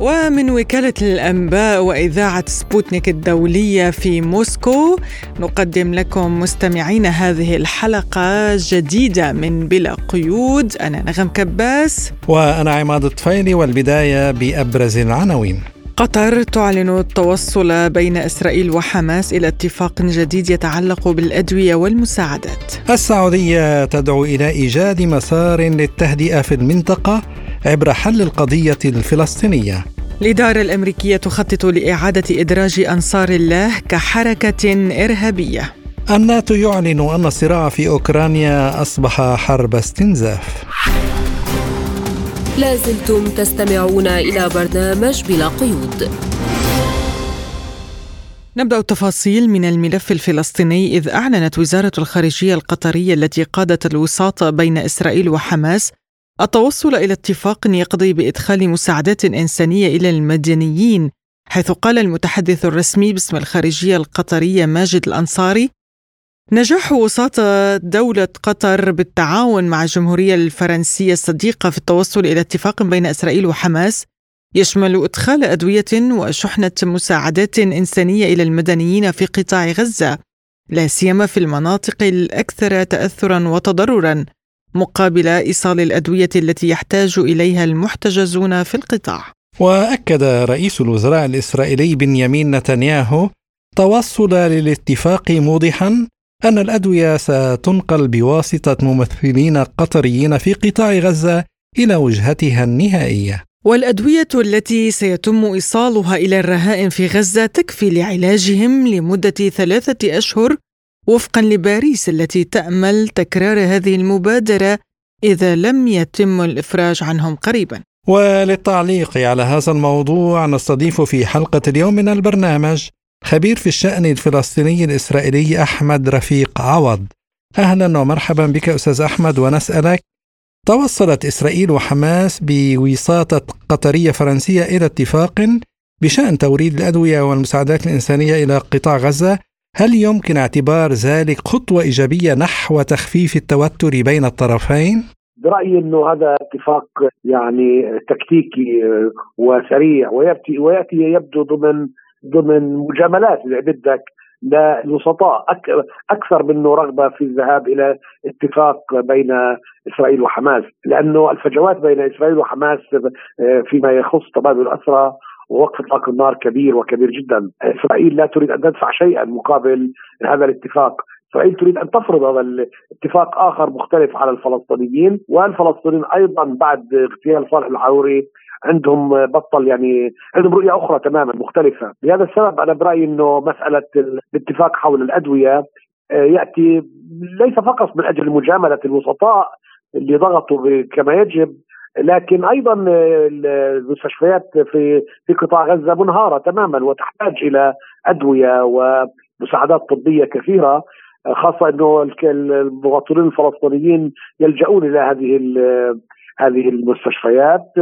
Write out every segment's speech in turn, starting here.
ومن وكالة الأنباء وإذاعة سبوتنيك الدولية في موسكو نقدم لكم مستمعين هذه الحلقة جديدة من بلا قيود. أنا نغم كباس. وأنا عماد الطفيلي والبداية بأبرز العناوين. قطر تعلن التوصل بين إسرائيل وحماس إلى اتفاق جديد يتعلق بالأدوية والمساعدات. السعودية تدعو إلى إيجاد مسار للتهدئة في المنطقة. عبر حل القضية الفلسطينية. الإدارة الأمريكية تخطط لإعادة إدراج أنصار الله كحركة إرهابية. الناتو يعلن أن الصراع في أوكرانيا أصبح حرب استنزاف. لازلتم تستمعون إلى برنامج بلا قيود. نبدأ التفاصيل من الملف الفلسطيني إذ أعلنت وزارة الخارجية القطرية التي قادت الوساط بين إسرائيل وحماس التوصل إلى اتفاق يقضي بإدخال مساعدات إنسانية إلى المدنيين حيث قال المتحدث الرسمي باسم الخارجية القطرية ماجد الأنصاري نجاح وساطة دولة قطر بالتعاون مع الجمهورية الفرنسية الصديقة في التوصل إلى اتفاق بين إسرائيل وحماس يشمل إدخال أدوية وشحنة مساعدات إنسانية إلى المدنيين في قطاع غزة لا سيما في المناطق الأكثر تأثرا وتضررا. مقابل إيصال الأدوية التي يحتاج إليها المحتجزون في القطاع. وأكد رئيس الوزراء الإسرائيلي بنيامين نتنياهو توصل للاتفاق موضحا أن الأدوية ستنقل بواسطة ممثلين قطريين في قطاع غزة إلى وجهتها النهائية. والأدوية التي سيتم إيصالها إلى الرهائن في غزة تكفي لعلاجهم لمدة ثلاثة أشهر وفقا لباريس التي تأمل تكرار هذه المبادرة إذا لم يتم الإفراج عنهم قريبا. وللتعليق على هذا الموضوع نستضيف في حلقة اليوم من البرنامج خبير في الشأن الفلسطيني الإسرائيلي أحمد رفيق عوض. أهلا ومرحبا بك أستاذ أحمد ونسألك توصلت إسرائيل وحماس بوساطة قطرية فرنسية إلى اتفاق بشأن توريد الأدوية والمساعدات الإنسانية إلى قطاع غزة هل يمكن اعتبار ذلك خطوة إيجابية نحو تخفيف التوتر بين الطرفين؟ برأيي إنه هذا اتفاق يعني تكتيكي وسريع وياتي ويأتي يبدو ضمن ضمن مجاملات إذا بدك للوسطاء أكثر منه رغبة في الذهاب إلى اتفاق بين إسرائيل وحماس لأنه الفجوات بين إسرائيل وحماس فيما يخص تبادل الأسرى ووقف اطلاق النار كبير وكبير جدا، إسرائيل لا تريد أن تدفع شيئا مقابل هذا الاتفاق، إسرائيل تريد أن تفرض هذا الاتفاق آخر مختلف على الفلسطينيين والفلسطينيين أيضا بعد اغتيال صالح العوري عندهم بطل يعني عندهم رؤية أخرى تماما مختلفة، لهذا السبب أنا برأيي إنه مسألة الاتفاق حول الأدوية يأتي ليس فقط من أجل مجاملة الوسطاء اللي ضغطوا كما يجب لكن أيضا المستشفيات في في قطاع غزة منهارة تماما وتحتاج إلى أدوية ومساعدات طبية كثيرة خاصة إنه المواطنين الفلسطينيين يلجؤون إلى هذه هذه المستشفيات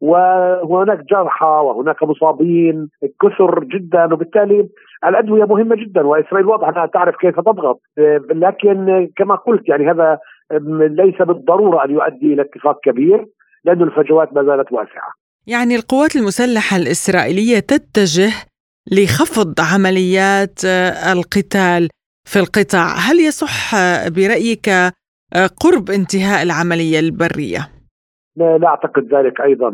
وهناك جرحى وهناك مصابين كثر جدا وبالتالي الأدوية مهمة جدا وإسرائيل واضح أنها تعرف كيف تضغط. لكن كما قلت يعني هذا ليس بالضرورة أن يؤدي إلى اتفاق كبير. لأن الفجوات ما زالت واسعة. يعني القوات المسلحة الإسرائيلية تتجه لخفض عمليات القتال في القطاع. هل يصح برأيك قرب انتهاء العملية البرية؟ لا, لا أعتقد ذلك أيضا.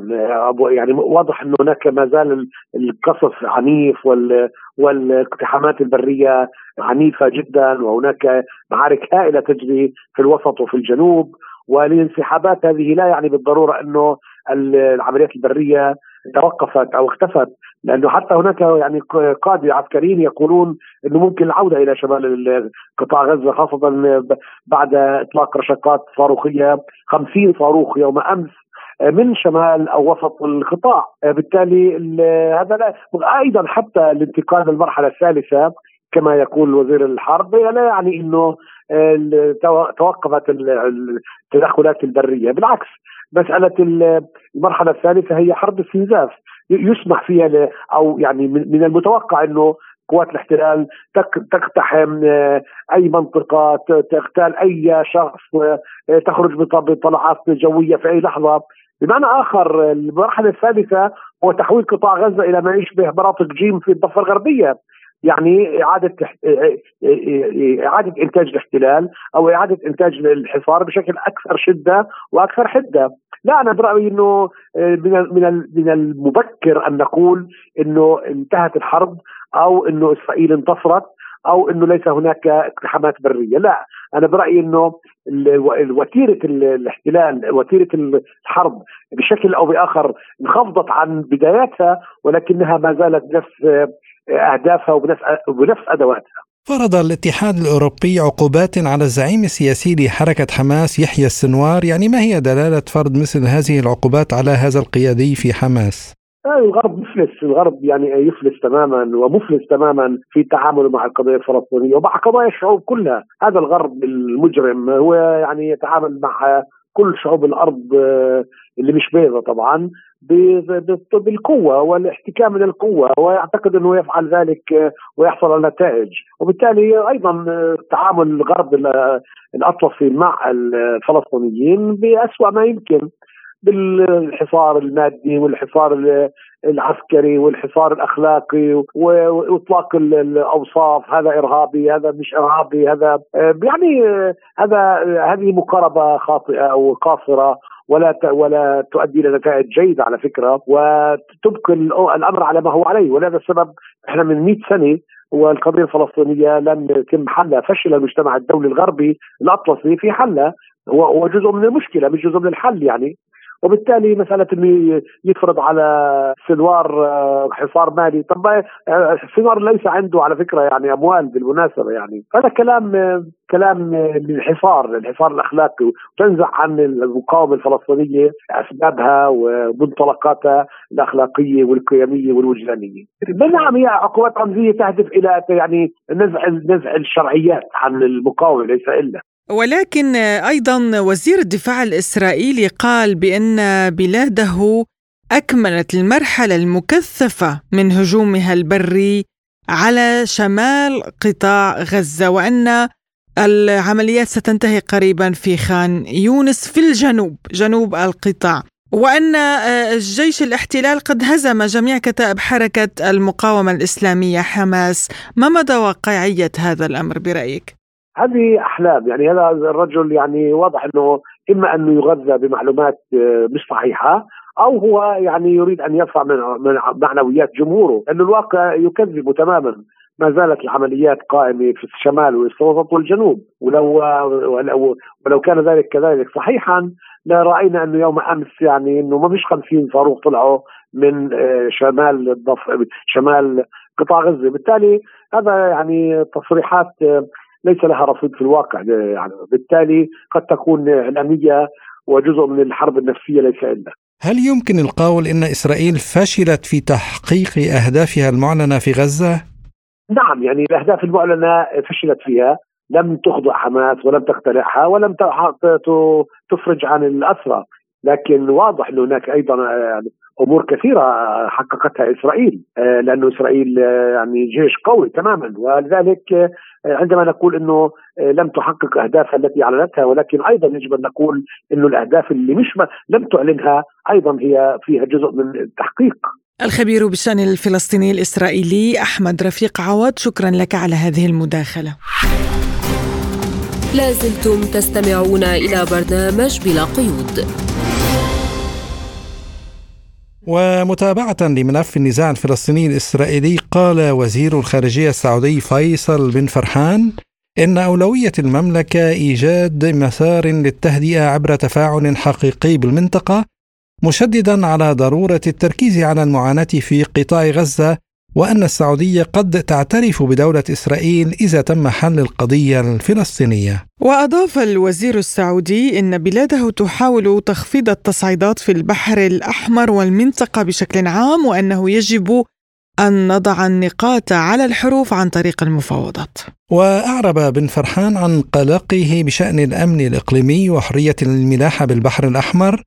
يعني واضح انه هناك ما زال القصف عنيف وال والاقتحامات البرية عنيفة جدا وهناك معارك هائلة تجري في الوسط وفي الجنوب. والانسحابات هذه لا يعني بالضرورة إنه العمليات البرية توقفت أو اختفت لأنه حتى هناك يعني قاده عسكريين يقولون إنه ممكن العودة إلى شمال قطاع غزة خاصة بعد إطلاق رشقات صاروخية 50 صاروخ يوم أمس من شمال أو وسط القطاع. بالتالي هذا لا أيضا حتى الانتقال للمرحلة الثالثة كما يقول وزير الحرب لا يعني إنه توقفت التدخلات البرية. بالعكس مسألة المرحلة الثالثة هي حرب استنزاف يسمح فيها أو يعني من المتوقع إنه قوات الاحتلال تقتحم آه، أي منطقة تغتال أي شخص آه، تخرج بطلعات جوية في أي لحظة. بمعنى آخر المرحلة الثالثة هو تحويل قطاع غزة إلى ما يشبه مناطق جيم في الضفة الغربية. يعني إعادة إعادة إنتاج الاحتلال أو إعادة إنتاج الحصار بشكل أكثر شدة وأكثر حدة. لا أنا برأيي إنه من من من المبكر أن نقول إنه انتهت الحرب أو إنه إسرائيل انتصرت. أو إنه ليس هناك اقتحامات برية، لا أنا برأيي إنه وتيرة الاحتلال وتيرة الحرب بشكل أو بآخر انخفضت عن بداياتها ولكنها ما زالت بنفس أهدافها وبنفس أدواتها. فرض الاتحاد الأوروبي عقوبات على الزعيم السياسي لحركة حماس يحيى السنوار، يعني ما هي دلالة فرض مثل هذه العقوبات على هذا القيادي في حماس؟ الغرب مفلس. الغرب يعني يفلس تماما ومفلس تماما في تعامله مع القضية الفلسطينية ومع قضايا الشعوب كلها. هذا الغرب المجرم. هو يعني يتعامل مع كل شعوب الأرض آه، اللي مش بيضة طبعا بالقوة والاحتكام القوة ويعتقد إنه يفعل ذلك آه، ويحصل على نتائج. وبالتالي أيضا آه، تعامل الغرب الأطلسي مع الفلسطينيين بأسوأ ما يمكن. بالحصار المادي والحصار العسكري والحصار الأخلاقي وإطلاق الأوصاف هذا إرهابي هذا مش إرهابي هذا يعني هذا هذه مقاربة خاطئة وقاصرة ولا ولا تؤدي إلى نتائج جيدة على فكرة وتبقي الأمر على ما هو عليه ولهذا السبب إحنا من 100 سنة والقضية الفلسطينية لم يتم حلها فشل المجتمع الدولي الغربي الأطلسي في حلها هو جزء من المشكلة مش جزء من الحل يعني. وبالتالي مسألة إنه يفرض على سنوار آه، حصار مالي طب آه، سنوار ليس عنده على فكرة يعني أموال بالمناسبة يعني هذا كلام كلام للحصار الحصار الأخلاقي وتنزع عن المقاومة الفلسطينية أسبابها ومنطلقاتها الأخلاقية والقيمية والوجدانية. نعم هي عقوبات رمزية تهدف إلى يعني نزع نزع الشرعيات عن المقاومة ليس إلا. ولكن أيضا وزير الدفاع الإسرائيلي قال بأن بلاده أكملت المرحلة المكثفة من هجومها البري على شمال قطاع غزة وأن العمليات ستنتهي قريبا في خان يونس في الجنوب جنوب القطاع. وأن الجيش الاحتلال قد هزم جميع كتائب حركة المقاومة الإسلامية حماس. ما مدى واقعية هذا الأمر برأيك؟ هذه أحلام. يعني هذا الرجل يعني واضح إنه إما انه يغذى بمعلومات آه، مش صحيحة أو هو يعني يريد أن يرفع من معنويات جمهوره. لأنه الواقع يكذب تماما. ما زالت العمليات قائمة في الشمال والوسط والجنوب. ولو ولو, ولو كان ذلك كذلك صحيحا لرأينا أنه يوم أمس يعني إنه ما فيش 50 صاروخ طلعوا من آه، شمال الضف شمال قطاع غزة. بالتالي هذا يعني تصريحات آه، ليس لها رصيد في الواقع. يعني بالتالي قد تكون إعلامية وجزء من الحرب النفسية ليس إلا. هل يمكن القول أن إسرائيل فشلت في تحقيق أهدافها المعلنة في غزة؟ نعم يعني الأهداف المعلنة فشلت فيها. لم تخضع حماس ولم تقتلعها ولم تفرج عن الأسرى. لكن واضح أن هناك أيضا يعني أمور كثيرة حققتها إسرائيل آه، لأنه إسرائيل آه، يعني جيش قوي تماما. ولذلك آه، عندما نقول إنه لم تحقق اهدافها التي أعلنتها ولكن أيضا يجب أن نقول إنه الأهداف اللي مش لم تعلنها أيضا هي فيها جزء من التحقيق. الخبير بالشان الفلسطيني الإسرائيلي أحمد رفيق عوض شكرا لك على هذه المداخلة. لازلتم تستمعون إلى برنامج بلا قيود. ومتابعة لملف النزاع الفلسطيني الإسرائيلي قال وزير الخارجية السعودي فيصل بن فرحان إن أولوية المملكة إيجاد مسار للتهدئة عبر تفاعل حقيقي بالمنطقة مشددا على ضرورة التركيز على المعاناة في قطاع غزة وأن السعودية قد تعترف بدولة إسرائيل إذا تم حل القضية الفلسطينية. وأضاف الوزير السعودي أن بلاده تحاول تخفيض التصعيدات في البحر الأحمر والمنطقة بشكل عام وأنه يجب أن نضع النقاط على الحروف عن طريق المفاوضات. وأعرب بن فرحان عن قلقه بشأن الأمن الإقليمي وحرية الملاحة بالبحر الأحمر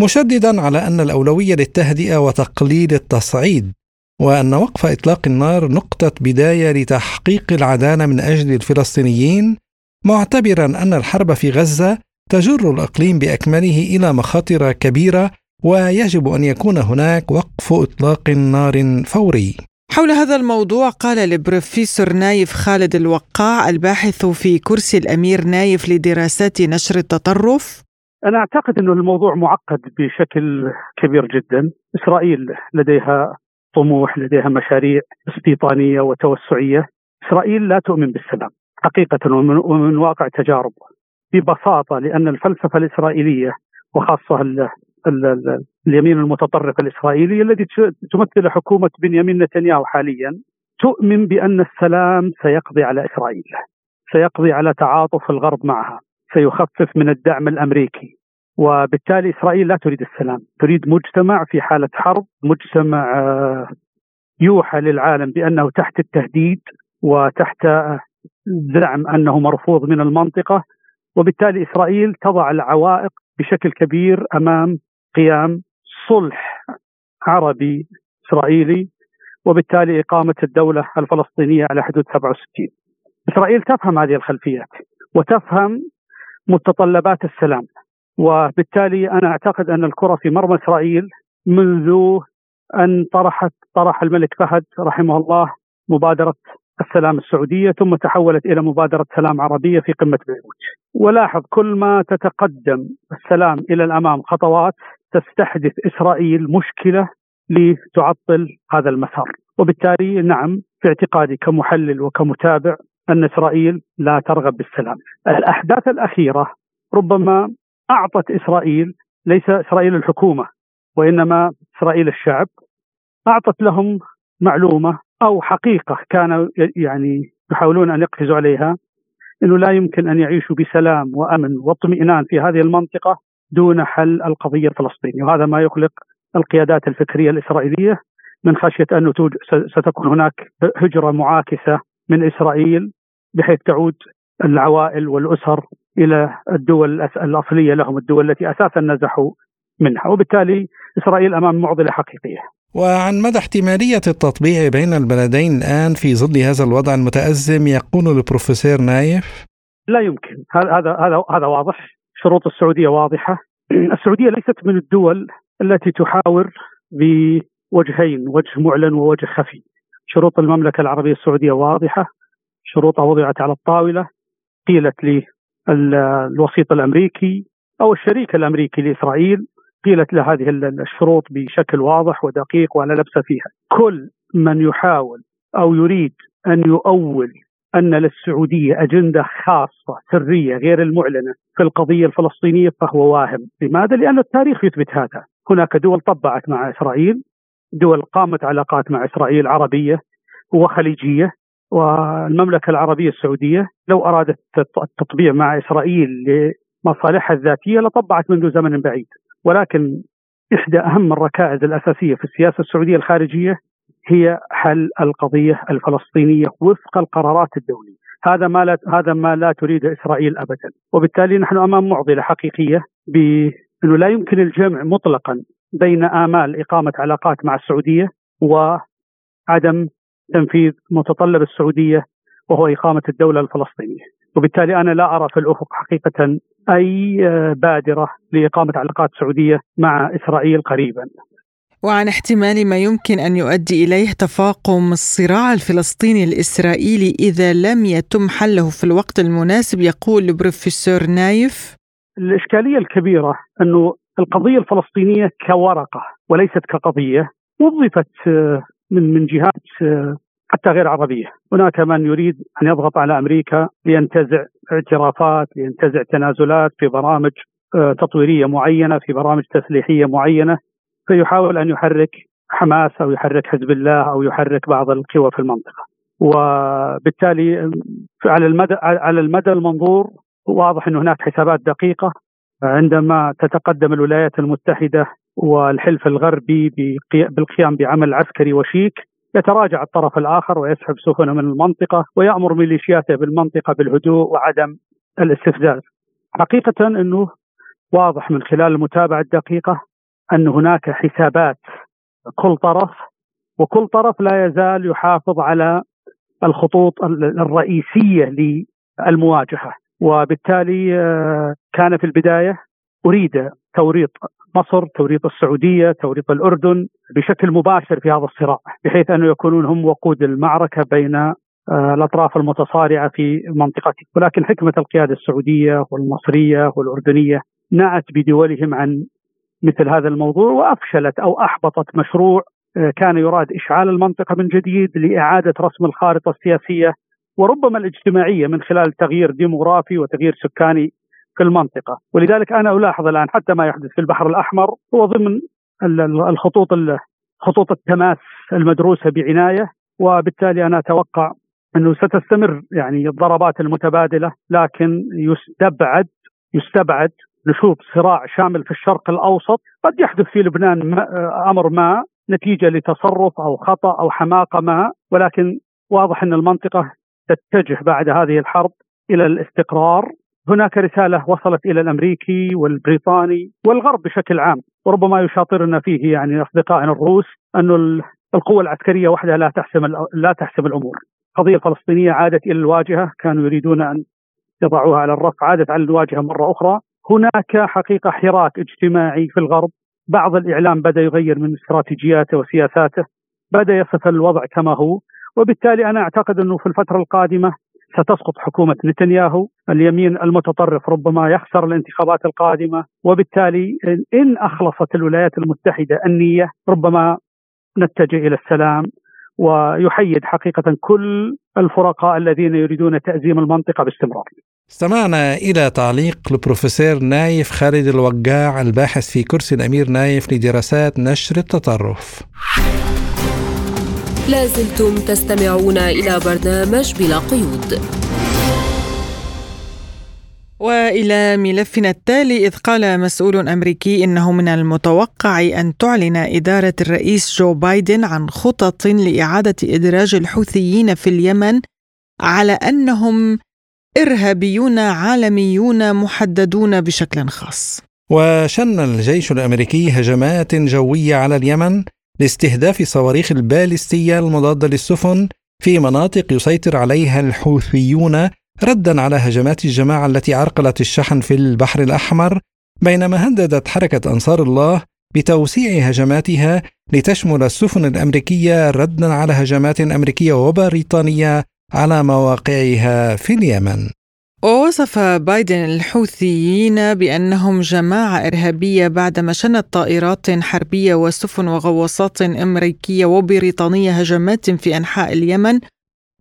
مشددا على أن الأولوية للتهدئة وتقليل التصعيد وأن وقف إطلاق النار نقطة بداية لتحقيق العدالة من أجل الفلسطينيين معتبرا أن الحرب في غزة تجر الإقليم بأكمله إلى مخاطر كبيرة ويجب أن يكون هناك وقف إطلاق نار فوري. حول هذا الموضوع قال البروفيسور نايف خالد الوقاع الباحث في كرسي الأمير نايف لدراسات نشر التطرف. أنا أعتقد أن الموضوع معقد بشكل كبير جدا. إسرائيل لديها طموح لديها مشاريع استيطانية وتوسعية. إسرائيل لا تؤمن بالسلام حقيقة ومن, ومن واقع تجارب ببساطة لأن الفلسفة الإسرائيلية وخاصة ال ال ال اليمين المتطرف الإسرائيلي الذي تمثل حكومة بنيامين نتنياهو حاليا تؤمن بأن السلام سيقضي على إسرائيل سيقضي على تعاطف الغرب معها سيخفف من الدعم الأمريكي. وبالتالي إسرائيل لا تريد السلام تريد مجتمع في حالة حرب مجتمع آه، يوحى للعالم بأنه تحت التهديد وتحت زعم أنه مرفوض من المنطقة وبالتالي إسرائيل تضع العوائق بشكل كبير أمام قيام صلح عربي إسرائيلي وبالتالي إقامة الدولة الفلسطينية على حدود 67 إسرائيل تفهم هذه الخلفيات وتفهم متطلبات السلام. وبالتالي أنا أعتقد أن الكرة في مرمى إسرائيل منذ أن طرحت طرح الملك فهد رحمه الله مبادرة السلام السعودية ثم تحولت إلى مبادرة سلام عربية في قمة بيروت. ولاحظ كل ما تتقدم السلام إلى الأمام خطوات تستحدث إسرائيل مشكلة لتعطل هذا المسار. وبالتالي نعم في اعتقادي كمحلل وكمتابع أن إسرائيل لا ترغب بالسلام. الأحداث الأخيرة ربما أعطت إسرائيل ليس إسرائيل الحكومة وإنما إسرائيل الشعب أعطت لهم معلومة أو حقيقة كانوا يعني يحاولون أن يقفزوا عليها أنه لا يمكن أن يعيشوا بسلام وأمن واطمئنان في هذه المنطقة دون حل القضية الفلسطينية. وهذا ما يقلق القيادات الفكرية الإسرائيلية من خشية أنه ستكون هناك هجرة معاكسة من إسرائيل بحيث تعود العوائل والأسر إلى الدول الأصلية لهم الدول التي أساسا نزحوا منها. وبالتالي إسرائيل أمام معضلة حقيقية. وعن مدى احتمالية التطبيع بين البلدين الآن في ظل هذا الوضع المتأزم يقول البروفيسور نايف؟ لا يمكن. هذا هذا هذا واضح. شروط السعودية واضحة. السعودية ليست من الدول التي تحاور بوجهين وجه معلن ووجه خفي. شروط المملكة العربية السعودية واضحة. شروطها وضعت على الطاولة. قيلت للوسيط الأمريكي أو الشريك الأمريكي لإسرائيل قيلت له هذه الشروط بشكل واضح ودقيق ولا لبس فيها. كل من يحاول أو يريد أن يؤول أن للسعودية أجندة خاصة سرية غير المعلنة في القضية الفلسطينية فهو واهم. لماذا؟ لأن التاريخ يثبت هذا. هناك دول طبعت مع إسرائيل دول قامت علاقات مع إسرائيل عربية وخليجية والمملكة العربية السعودية لو أرادت التطبيع مع إسرائيل لمصالحها الذاتية لطبعت منذ زمن بعيد. ولكن إحدى أهم الركائز الأساسية في السياسة السعودية الخارجية هي حل القضية الفلسطينية وفق القرارات الدولية. هذا ما لا هذا ما لا تريد إسرائيل ابدا، وبالتالي نحن أمام معضلة حقيقية بأنه لا يمكن الجمع مطلقا بين آمال إقامة علاقات مع السعودية وعدم تنفيذ متطلب السعودية وهو إقامة الدولة الفلسطينية، وبالتالي أنا لا أرى في الأفق حقيقة أي بادرة لإقامة علاقات سعودية مع إسرائيل قريبا. وعن احتمال ما يمكن أن يؤدي إليه تفاقم الصراع الفلسطيني الإسرائيلي إذا لم يتم حله في الوقت المناسب يقول البروفيسور نايف الإشكالية الكبيرة أنه القضية الفلسطينية كورقة وليست كقضية وظفت آه، من من جهات آه، حتى غير عربية، هناك من يريد أن يضغط على أمريكا لينتزع اعترافات، لينتزع تنازلات في برامج آه، تطويرية معينة، في برامج تسليحية معينة، فيحاول أن يحرك حماس أو يحرك حزب الله أو يحرك بعض القوى في المنطقة. وبالتالي على المدى على المدى المنظور واضح إن هناك حسابات دقيقة عندما تتقدم الولايات المتحدة والحلف الغربي بالقيام بعمل عسكري وشيك يتراجع الطرف الآخر ويسحب سفنه من المنطقة ويأمر ميليشياته بالمنطقة بالهدوء وعدم الاستفزاز. حقيقة إنه واضح من خلال المتابعة الدقيقة أن هناك حسابات كل طرف وكل طرف لا يزال يحافظ على الخطوط الرئيسية للمواجهة وبالتالي آه، كان في البداية أريد توريط مصر، توريط السعودية، توريط الأردن بشكل مباشر في هذا الصراع بحيث أنه يكونون هم وقود المعركة بين آه، الأطراف المتصارعة في منطقته، ولكن حكمة القيادة السعودية والمصرية والأردنية نأت بدولهم عن مثل هذا الموضوع وأفشلت أو أحبطت مشروع آه، كان يراد إشعال المنطقة من جديد لإعادة رسم الخارطة السياسية وربما الاجتماعية من خلال تغيير ديموغرافي وتغيير سكاني في المنطقة، ولذلك أنا ألاحظ الآن حتى ما يحدث في البحر الأحمر هو ضمن الخطوط خطوط التماس المدروسة بعناية وبالتالي أنا أتوقع أنه ستستمر يعني الضربات المتبادلة لكن يستبعد يستبعد نشوب صراع شامل في الشرق الأوسط. قد يحدث في لبنان أمر ما نتيجة لتصرف أو خطأ أو حماقة ما ولكن واضح أن المنطقة تتجه بعد هذه الحرب إلى الاستقرار. هناك رسالة وصلت إلى الأمريكي والبريطاني والغرب بشكل عام وربما يشاطرنا فيه يعني أصدقائنا الروس انه القوة العسكرية وحدها لا تحسم لا تحسم الأمور. القضية الفلسطينيه عادت إلى الواجهة كانوا يريدون أن يضعوها على الرف عادت على الواجهة مرة أخرى هناك حقيقة حراك اجتماعي في الغرب بعض الإعلام بدأ يغير من استراتيجياته وسياساته بدأ يصف الوضع كما هو وبالتالي أنا أعتقد أنه في الفترة القادمة ستسقط حكومة نتنياهو، اليمين المتطرف ربما يخسر الانتخابات القادمة، وبالتالي ان أخلصت الولايات المتحدة النية ربما نتجه إلى السلام ويحيد حقيقة كل الفرقاء الذين يريدون تأزيم المنطقة باستمرار. استمعنا إلى تعليق البروفيسور نايف خالد الوقاع الباحث في كرسي الأمير نايف لدراسات نشر التطرف لازلتم تستمعون إلى برنامج بلا قيود. وإلى ملفنا التالي إذ قال مسؤول أمريكي إنه من المتوقع أن تعلن إدارة الرئيس جو بايدن عن خطط لإعادة إدراج الحوثيين في اليمن على أنهم إرهابيون عالميون محددون بشكل خاص. وشن الجيش الأمريكي هجمات جوية على اليمن لاستهداف صواريخ البالستية المضادة للسفن في مناطق يسيطر عليها الحوثيون ردا على هجمات الجماعة التي عرقلت الشحن في البحر الأحمر بينما هددت حركة أنصار الله بتوسيع هجماتها لتشمل السفن الأمريكية ردا على هجمات أمريكية وبريطانية على مواقعها في اليمن. ووصف بايدن الحوثيين بأنهم جماعة إرهابية بعدما شنت طائرات حربية وسفن وغواصات أمريكية وبريطانية هجمات في أنحاء اليمن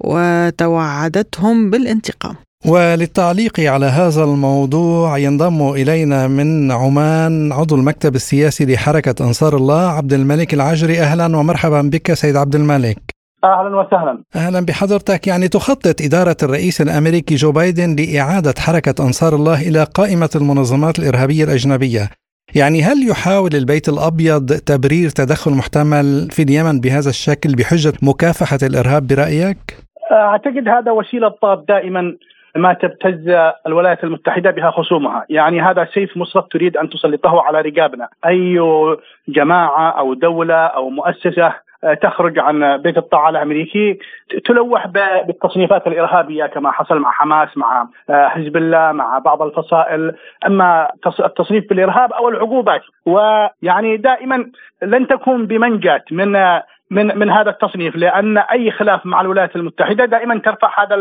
وتوعدتهم بالانتقام. وللتعليق على هذا الموضوع ينضم إلينا من عمان عضو المكتب السياسي لحركة أنصار الله عبد الملك العجري أهلا ومرحبا بك سيد عبد الملك. أهلا وسهلا. أهلا بحضرتك. يعني تخطط إدارة الرئيس الأمريكي جو بايدن لإعادة حركة أنصار الله إلى قائمة المنظمات الإرهابية الأجنبية. يعني هل يحاول البيت الأبيض تبرير تدخل محتمل في اليمن بهذا الشكل بحجة مكافحة الإرهاب برأيك؟ أعتقد هذا وسيلة طاب دائما ما تبتز الولايات المتحدة بها خصومها، يعني هذا سيف مسرط تريد أن تسلطه على رقابنا، أي جماعة أو دولة أو مؤسسة تخرج عن بيت الطاعة الأمريكي تلوح بالتصنيفات الإرهابية كما حصل مع حماس مع آه، حزب الله مع بعض الفصائل. أما التصنيف بالإرهاب أو العقوبات ويعني دائما لن تكون بمنجاة من من من هذا التصنيف لأن أي خلاف مع الولايات المتحدة دائما ترفع هذا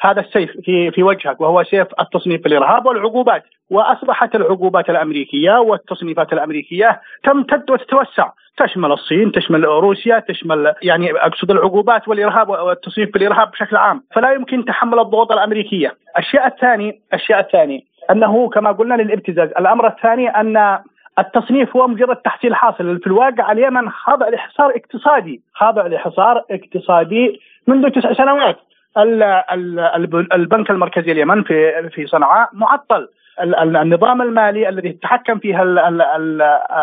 هذا السيف في في وجهك وهو سيف التصنيف بالارهاب والعقوبات. وأصبحت العقوبات الأمريكية والتصنيفات الأمريكية تمتد وتتوسع. تشمل الصين تشمل روسيا تشمل يعني أقصد العقوبات والإرهاب والتصنيف بالإرهاب بشكل عام. فلا يمكن تحمل الضغوط الأمريكية. الشيء الثاني الشيء الثاني أنه كما قلنا للابتزاز الأمر الثاني أن التصنيف هو مجرد تحصيل حاصل. في الواقع اليمن خاضع لحصار اقتصادي خاضع لحصار اقتصادي منذ تسع سنوات. البنك المركزي اليمن في في صنعاء معطل. النظام المالي الذي تتحكم فيها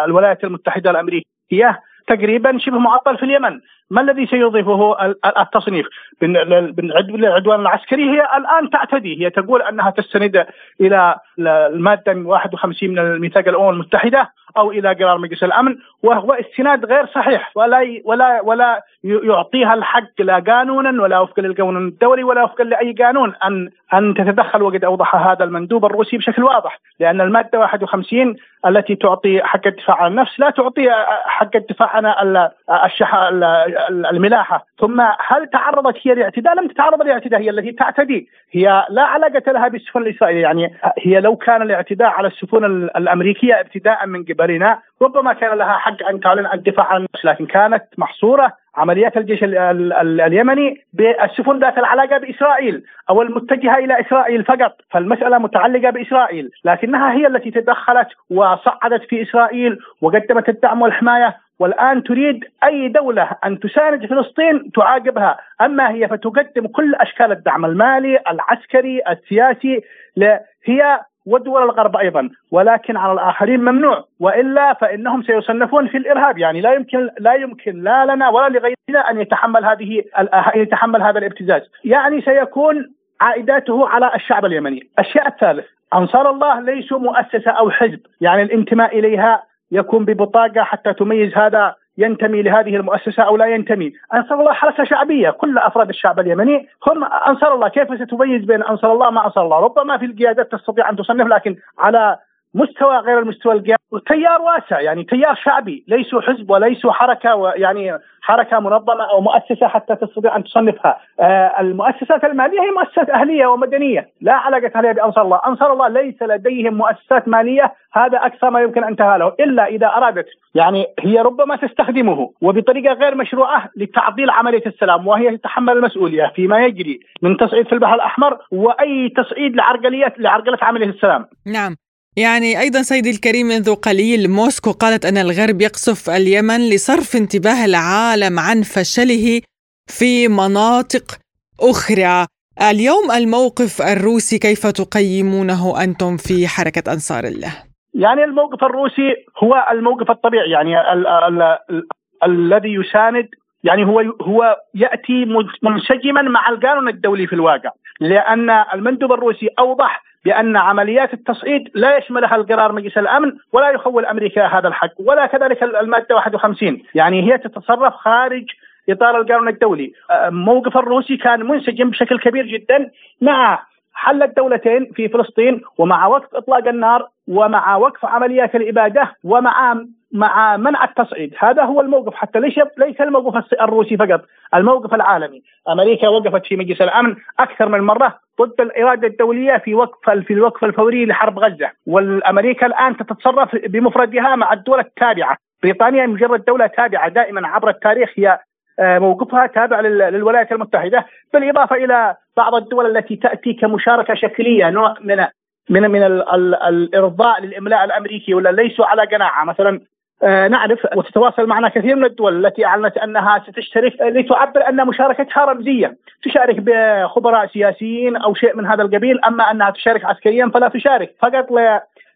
الولايات المتحدة الأمريكية تقريبا شبه معطل في اليمن. ما الذي سيضيفه التصنيف؟ بالعدوان العسكري هي الآن تعتدي. هي تقول أنها تستند إلى المادة 51 من الميثاق الأمم المتحدة أو إلى قرار مجلس الأمن وهو استناد غير صحيح. ولا ولا ولا يعطيها الحق لا قانونا ولا وفقا للقانون الدولي ولا وفقا لأي قانون ان أن تتدخل وقد أوضح هذا المندوب الروسي بشكل واضح. لأن المادة 51 التي تعطي حق الدفاع عن النفس لا تعطي حق الدفاع عن الملاحة. ثم هل تعرضت هي لاعتداء؟ لم تتعرض لاعتداء هي التي تعتدي. هي لا علاقة لها بالسفن الإسرائيلية. يعني هي لو كان الاعتداء على السفن الأمريكية ابتداء من قبلنا ربما كان لها حق أن تعلن الدفاع عن لكن كانت محصورة عمليات الجيش اليمني بالسفن ذات العلاقة بإسرائيل أو المتجهة إلى إسرائيل فقط، فالمسألة متعلقة بإسرائيل، لكنها هي التي تدخلت وصعدت في إسرائيل وقدمت الدعم والحماية والآن تريد أي دولة أن تساند فلسطين تعاقبها، أما هي فتقدم كل أشكال الدعم المالي، العسكري، السياسي، هي ودول الغرب أيضا ولكن على الآخرين ممنوع وإلا فإنهم سيصنفون في الإرهاب. يعني لا يمكن لا يمكن لا لنا ولا لغيرنا أن يتحمل هذه يتحمل هذا الابتزاز. يعني سيكون عائداته على الشعب اليمني. الشيء الثالث أنصار الله ليسوا مؤسسة أو حزب. يعني الانتماء إليها يكون ببطاقة حتى تميز هذا ينتمي لهذه المؤسسة أو لا ينتمي، أنصار الله حركه شعبية، كل أفراد الشعب اليمني هم أنصار الله، كيف ستميز بين أنصار الله مع أنصار الله؟ ربما في القيادات تستطيع أن تصنف لكن على مستوى غير المستوى القيادي. تيار واسع يعني تيار شعبي. ليسوا حزب وليسوا حركة يعني حركة منظمة أو مؤسسة حتى تستطيع أن تصنفها. آه المؤسسات المالية هي مؤسسات أهلية ومدنية. لا علاقة لها بأنصار الله، أنصار الله ليس لديهم مؤسسات مالية. هذا اقصى ما يمكن أن له إلا إذا أرادت. يعني هي ربما تستخدمه وبطريقة غير مشروعة لتعطيل عملية السلام وهي تتحمل المسؤولية فيما يجري من تصعيد في البحر الأحمر وأي تصعيد لعرقليه لعرقلة عملية السلام. نعم. يعني أيضا سيدي الكريم منذ قليل موسكو قالت أن الغرب يقصف اليمن لصرف انتباه العالم عن فشله في مناطق أخرى اليوم الموقف الروسي كيف تقيمونه أنتم في حركة أنصار الله؟ يعني الموقف الروسي هو الموقف الطبيعي يعني ال ال ال الذي يساند يعني هو هو يأتي منسجما مع القانون الدولي في الواقع لأن المندوب الروسي أوضح بأن عمليات التصعيد لا يشملها القرار مجلس الأمن ولا يخول أمريكا هذا الحق ولا كذلك المادة 51 يعني هي تتصرف خارج إطار القانون الدولي. موقف الروسي كان منسجم بشكل كبير جدا مع حل الدولتين في فلسطين ومع وقف إطلاق النار ومع وقف عمليات الإبادة ومع مع منع التصعيد. هذا هو الموقف حتى ليس ليس الموقف الروسي فقط الموقف العالمي. أمريكا وقفت في مجلس الأمن أكثر من مرة ضد الإرادة الدولية في وقف في الوقف الفوري لحرب غزة. والأمريكا الآن تتصرف بمفردها مع الدول التابعة. بريطانيا مجرد دولة تابعة دائما عبر التاريخ هي آه، موقفها تابع للولايات المتحدة. بالإضافة إلى بعض الدول التي تأتي كمشاركة شكلية نوع من من من الإرضاء للإملاء الأمريكي ولا ليسوا على قناعة. مثلا نعرف وتتواصل معنا كثير من الدول التي أعلنت أنها ستشترك لتعبر أن مشاركتها رمزية، تشارك بخبراء سياسيين أو شيء من هذا القبيل، أما أنها تشارك عسكريا فلا تشارك فقط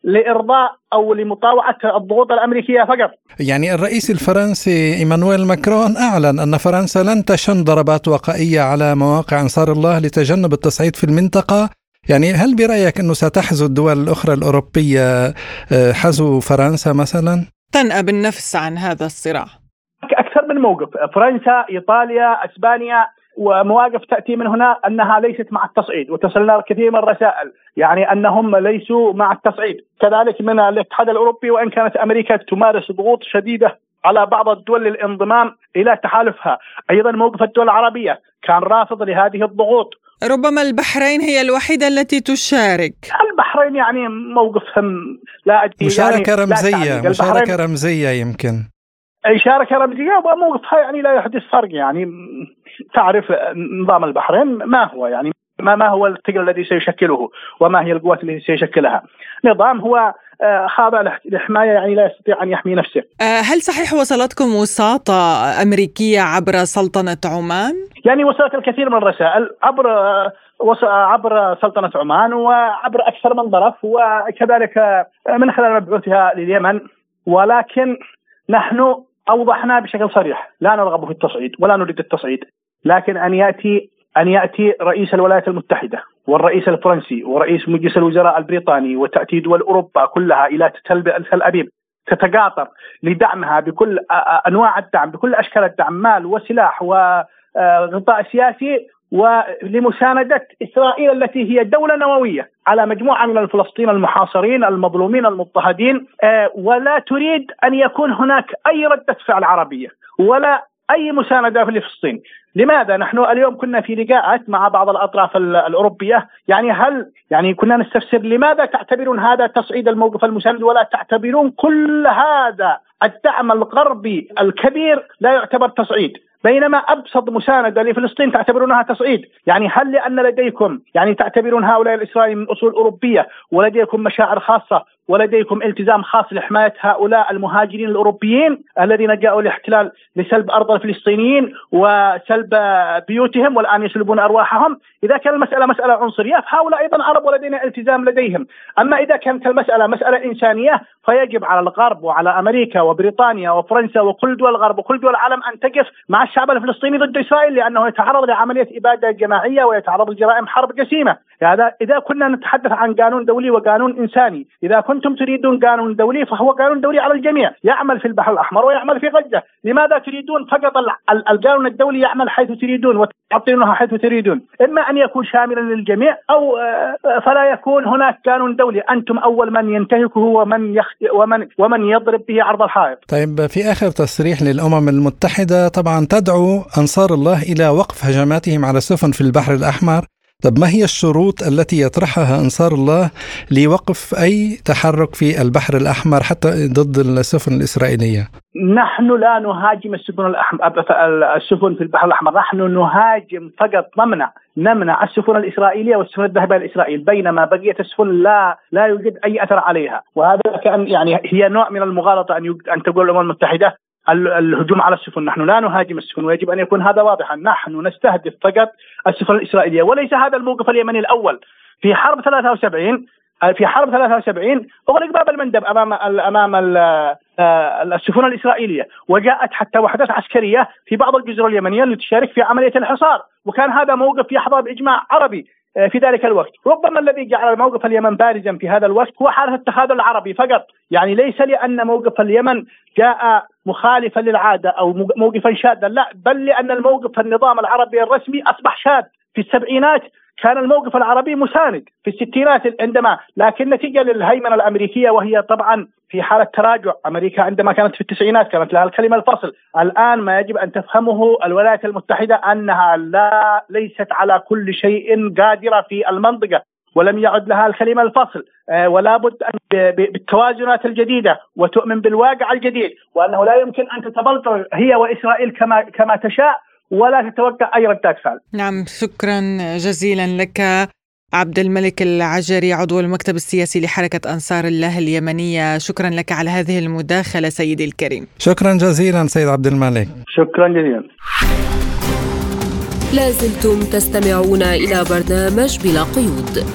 لإرضاء أو لمطاوعة الضغوط الأمريكية فقط. يعني الرئيس الفرنسي إيمانويل ماكرون أعلن أن فرنسا لن تشن ضربات وقائية على مواقع أنصار الله لتجنب التصعيد في المنطقة يعني هل برأيك أنه ستحزو الدول الأخرى الأوروبية آه، حزو فرنسا مثلا؟ تنأى بالنفس عن هذا الصراع. أكثر من موقف. فرنسا إيطاليا أسبانيا ومواقف تأتي من هنا أنها ليست مع التصعيد وتصلنا الكثير من الرسائل يعني أنهم ليسوا مع التصعيد. كذلك من الاتحاد الأوروبي وإن كانت أمريكا تمارس ضغوط شديدة على بعض الدول للانضمام إلى تحالفها، أيضا موقف الدول العربية كان رافض لهذه الضغوط. ربما البحرين هي الوحيدة التي تشارك. البحرين يعني موقفهم لا أدري مشاركة يعني رمزية لا مشاركة رمزية يمكن. أي شاركة رمزية وموقفها يعني لا يحدث فرق يعني تعرف نظام البحرين ما هو يعني ما ما هو الثقل الذي سيشكله وما هي القوات التي سيشكلها. نظام هو خاضع لحماية يعني لا يستطيع أن يحمي نفسه. آه، هل صحيح وصلتكم وساطة أمريكية عبر سلطنة عمان؟ يعني وصلت الكثير من الرسائل عبر آه، عبر سلطنة عمان وعبر أكثر من طرف وكذلك من خلال مبعوثها لليمن. ولكن نحن أوضحنا بشكل صريح لا نرغب في التصعيد ولا نريد التصعيد. لكن أن يأتي أن يأتي رئيس الولايات المتحدة والرئيس الفرنسي ورئيس مجلس الوزراء البريطاني وتأتي دول أوروبا كلها إلى تل أبيب. تتقاطر لدعمها بكل أنواع الدعم بكل أشكال الدعم مال وسلاح وغطاء سياسي ولمساندة إسرائيل التي هي دولة نووية على مجموعة من الفلسطين المحاصرين المظلومين المضطهدين ولا تريد أن يكون هناك أي ردة فعل عربية ولا أي مساندة في فلسطين لماذا نحن اليوم كنا في لقاءات مع بعض الأطراف الأوروبية؟ يعني هل يعني كنا نستفسر لماذا تعتبرون هذا تصعيد الموقف المساند ولا تعتبرون كل هذا الدعم الغربي الكبير لا يعتبر تصعيد؟ بينما أبسط مساندة لفلسطين تعتبرونها تصعيد، يعني هل لأن لديكم يعني تعتبرون هؤلاء الإسرائيليين من أصول أوروبية ولديكم مشاعر خاصة ولديكم التزام خاص لحماية هؤلاء المهاجرين الأوروبيين الذين جاءوا لاحتلال لسلب أرض الفلسطينيين وسلب بيوتهم والآن يسلبون أرواحهم، إذا كان المسألة مسألة عنصرية فهؤلاء أيضا عرب ولدينا التزام لديهم، أما إذا كانت المساله مسألة إنسانية فيجب على الغرب وعلى أمريكا وبريطانيا وفرنسا وكل دول الغرب وكل دول العالم أن تقف مع الشعب الفلسطيني ضد إسرائيل لأنه يتعرض لعملية إبادة جماعية ويتعرض لجرائم حرب جسيمه، هذا إذا كنا نتحدث عن قانون دولي وقانون إنساني، إذا كنتم تريدون قانون دولي فهو قانون دولي على الجميع، يعمل في البحر الأحمر ويعمل في غزة، لماذا تريدون فقط القانون الدولي يعمل حيث تريدون وتعطينها حيث تريدون، إما أن يكون شاملا للجميع أو آه، فلا يكون هناك قانون دولي، أنتم أول من ينتهكه ومن ومن ومن يضرب به عرض الحائط. طيب في آخر تصريح للأمم المتحدة طبعا تدعو أنصار الله إلى وقف هجماتهم على السفن في البحر الأحمر. طب ما هي الشروط التي يطرحها أنصار الله لوقف أي تحرك في البحر الأحمر حتى ضد السفن الإسرائيلية؟ نحن لا نهاجم السفن الأحمر السفن في البحر الأحمر، نحن نهاجم فقط نمنع نمنع السفن الإسرائيلية والسفن الذهبية لإسرائيل، بينما بقية السفن لا لا يوجد أي أثر عليها، وهذا كان يعني هي نوع من المغالطة أن أن تقول الأمم المتحدة الهجوم على السفن. نحن لا نهاجم السفن ويجب أن يكون هذا واضحا. نحن نستهدف فقط السفن الإسرائيلية. وليس هذا الموقف اليمني الأول. في حرب 73 في حرب 73 اغلق باب المندب أمام أمام آه، السفن الإسرائيلية. وجاءت حتى وحدات عسكرية في بعض الجزر اليمنية لتشارك في عملية الحصار. وكان هذا موقف يحظى بإجماع عربي آه، في ذلك الوقت. ربما الذي جعل موقف اليمن بارزا في هذا الوقت هو حالة التخاذل العربي فقط. يعني ليس لأن موقف اليمن جاء مخالفا للعادة أو موقفا شاذا. لا بل لأن الموقف النظام العربي الرسمي أصبح شاذ. في السبعينات كان الموقف العربي مساند. في الستينات عندما لكن نتيجة للهيمنة الأمريكية وهي طبعا في حالة تراجع. أمريكا عندما كانت في التسعينات كانت لها الكلمة الفصل. الآن ما يجب أن تفهمه الولايات المتحدة أنها لا ليست على كل شيء قادرة في المنطقة. ولم يعد لها الكلمة الفصل. آه، ولا بد بالتوازنات الجديدة وتؤمن بالواقع الجديد وأنه لا يمكن أن تتبلطر هي وإسرائيل كما كما تشاء ولا تتوقع أي ردات فعل. نعم شكرا جزيلا لك عبد الملك العجري عضو المكتب السياسي لحركة أنصار الله اليمنية. شكرا لك على هذه المداخلة سيدي الكريم. شكرا جزيلا سيد عبد الملك. شكرا جزيلا. لازلتم تستمعون إلى برنامج بلا قيود.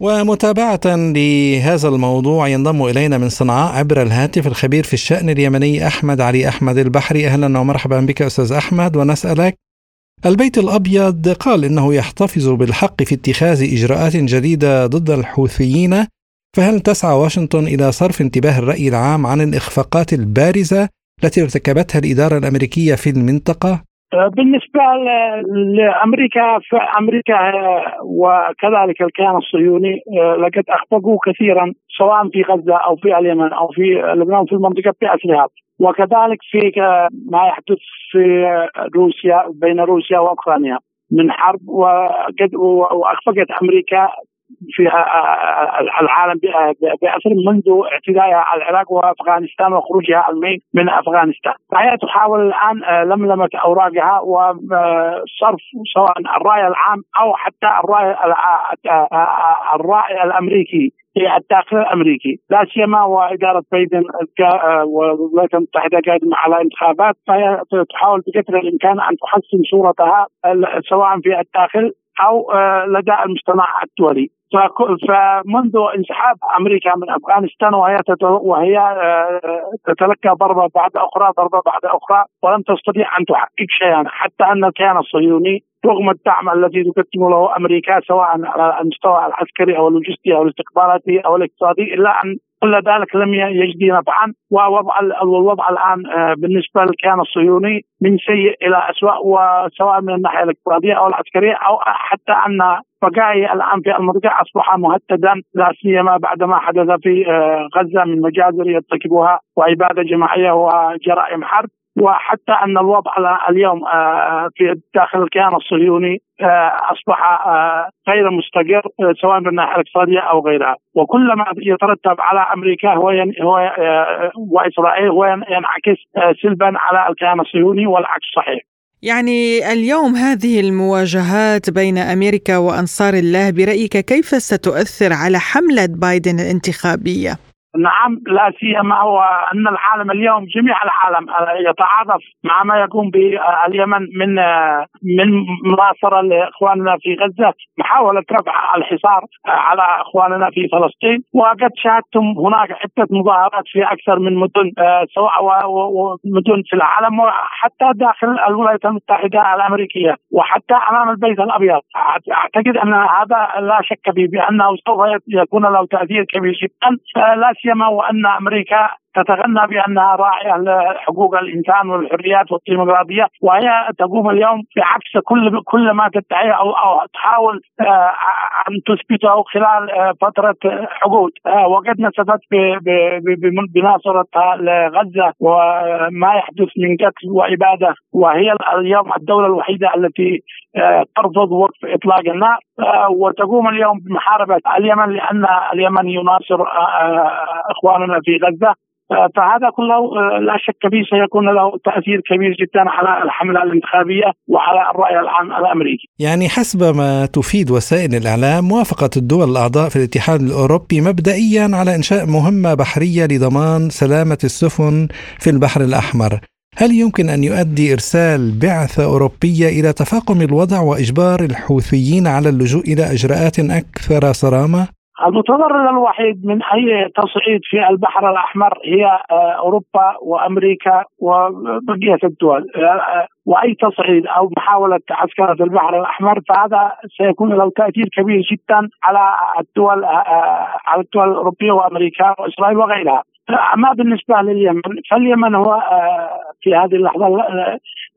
ومتابعة لهذا الموضوع ينضم إلينا من صنعاء عبر الهاتف الخبير في الشأن اليمني أحمد علي أحمد البحري. أهلا ومرحبا بك أستاذ أحمد ونسألك البيت الأبيض قال إنه يحتفظ بالحق في اتخاذ إجراءات جديدة ضد الحوثيين فهل تسعى واشنطن إلى صرف انتباه الرأي العام عن الإخفاقات البارزة التي ارتكبتها الإدارة الأمريكية في المنطقة؟ آه، بالنسبة لأمريكا فامريكا وكذلك الكيان الصهيوني آه، لقد أخفقوا كثيرا سواء في غزة أو في اليمن أو في لبنان في المنطقة بأسرها وكذلك في ما يحدث في روسيا بين روسيا وأوكرانيا من حرب وقد وأخفقت أمريكا في العالم بأثر منذ اعتدائها على العراق وأفغانستان وخروجها المين من أفغانستان، فهي تحاول الآن آه، لملمة أوراقها وصرف سواء الرأي العام أو حتى الرأي آه، آه، الرأي الأمريكي في الداخل الأمريكي، لا سيما وإدارة بايدن والولايات المتحدة قادمه على انتخابات فهي تحاول بقدر الإمكان أن تحسن صورتها سواء في الداخل أو لدى المجتمع الدولي. فمنذ انسحاب أمريكا من أفغانستان وهي وهي آه، تتلقى ضربة بعد أخرى ضربة بعد أخرى ولم تستطيع أن تحقق شيئا حتى أن الكيان الصهيوني رغم الدعم الذي تقدم له أمريكا سواء على المستوى العسكري أو اللوجستي أو الاستخباراتي أو الاقتصادي إلا أن كل ذلك لم يجدي نفعا ووضع الوضع الآن آه، بالنسبة للكيان الصهيوني من سيء إلى اسوء وسواء من الناحية الاقتصادية أو العسكرية أو حتى أن بقائي الآن في المنطقة أصبح مهددا لا سيما بعد ما حدث في آه، غزة من مجازر يرتكبها واباده جماعية وجرائم حرب. وحتى أن الوضع اليوم آه، في داخل الكيان الصهيوني آه، أصبح آه، غير مستقر سواء من الناحية الإقتصادية أو غيرها وكل ما يترتب على أمريكا هو هو وإسرائيل هو ينعكس سلبا على الكيان الصهيوني والعكس صحيح يعني اليوم هذه المواجهات بين أمريكا وأنصار الله برأيك كيف ستؤثر على حملة بايدن الانتخابية؟ نعم لا سيما هو أن العالم اليوم جميع العالم يتعاطف مع ما يقوم باليمن من من مناصره لإخواننا في غزة. محاولة رفع الحصار على إخواننا في فلسطين وقد شاهدتم هناك عدة مظاهرات في أكثر من مدن سواء مدن في العالم وحتى داخل الولايات المتحدة الأمريكية وحتى أمام البيت الأبيض. أعتقد أن هذا لا شك فيه بأنه سوف يكون له تأثير كبير جدا. لا سيما وأن أمريكا تتغنى بأنها راعية لحقوق الإنسان والحريات والديمقراطية وهي تقوم اليوم بعكس كل كل ما تدعيه أو أو تحاول آه، أن تثبته خلال آه، فترة حقود. آه، وقد نسبت بناصرتها لغزة وما يحدث من قتل وإبادة. وهي اليوم الدولة الوحيدة التي ترفض وقف إطلاق النار. وتقوم اليوم بمحاربة اليمن لأن اليمن يناصر إخواننا في غزة. فهذا كله آه، لا شك فيه سيكون له تأثير كبير جدا على الحملة الانتخابية وعلى الرأي العام الأمريكي. يعني حسب ما تفيد وسائل الإعلام وافقت الدول الأعضاء في الاتحاد الأوروبي مبدئيا على إنشاء مهمة بحرية لضمان سلامة السفن في البحر الأحمر. هل يمكن أن يؤدي إرسال بعثة أوروبية إلى تفاقم الوضع وإجبار الحوثيين على اللجوء إلى إجراءات أكثر صرامة؟ المتضرر الوحيد من أي تصعيد في البحر الأحمر هي آه، أوروبا وأمريكا وبقية الدول. آه، آه، وأي تصعيد أو محاولة عسكره البحر الأحمر فهذا سيكون له تأثير كبير جدا على الدول على الدول الأوروبية وأمريكا وإسرائيل وغيرها. أما بالنسبة لليمن فاليمن هو في هذه اللحظة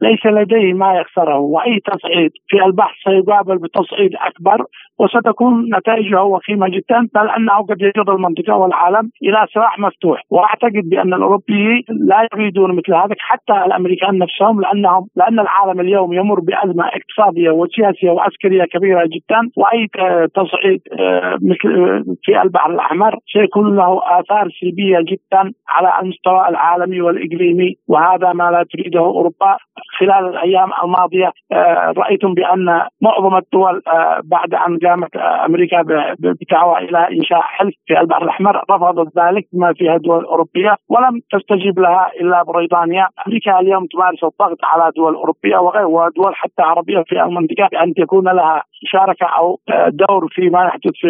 ليس لديه ما يخسره. وأي تصعيد في البحث سيقابل بتصعيد أكبر. وستكون نتائجه وخيمة جدا بل أنه قد يجر المنطقة والعالم إلى سلاح مفتوح. وأعتقد بأن الأوروبيين لا يريدون مثل هذا حتى الأمريكان نفسهم لانهم لأن العالم اليوم يمر بأزمة اقتصادية وسياسية وعسكرية كبيرة جدا. وأي تصعيد آه، مثل في البحر الأحمر سيكون له آثار سلبية جدا على المستوى العالمي والإقليمي. وهذا ما لا تريده أوروبا. خلال الأيام الماضية آه، رأيتم بأن معظم الدول آه، بعد أن قامت أمريكا بدعوة إلى إنشاء حلف في البحر الأحمر. رفضت ذلك بما فيها الدول الاوروبيه ولم تستجيب لها إلا بريطانيا، أمريكا اليوم تمارس الضغط على دول أوروبية وغير ودول حتى عربية في المنطقة بأن تكون لها مشاركه أو دور فيما يحدث في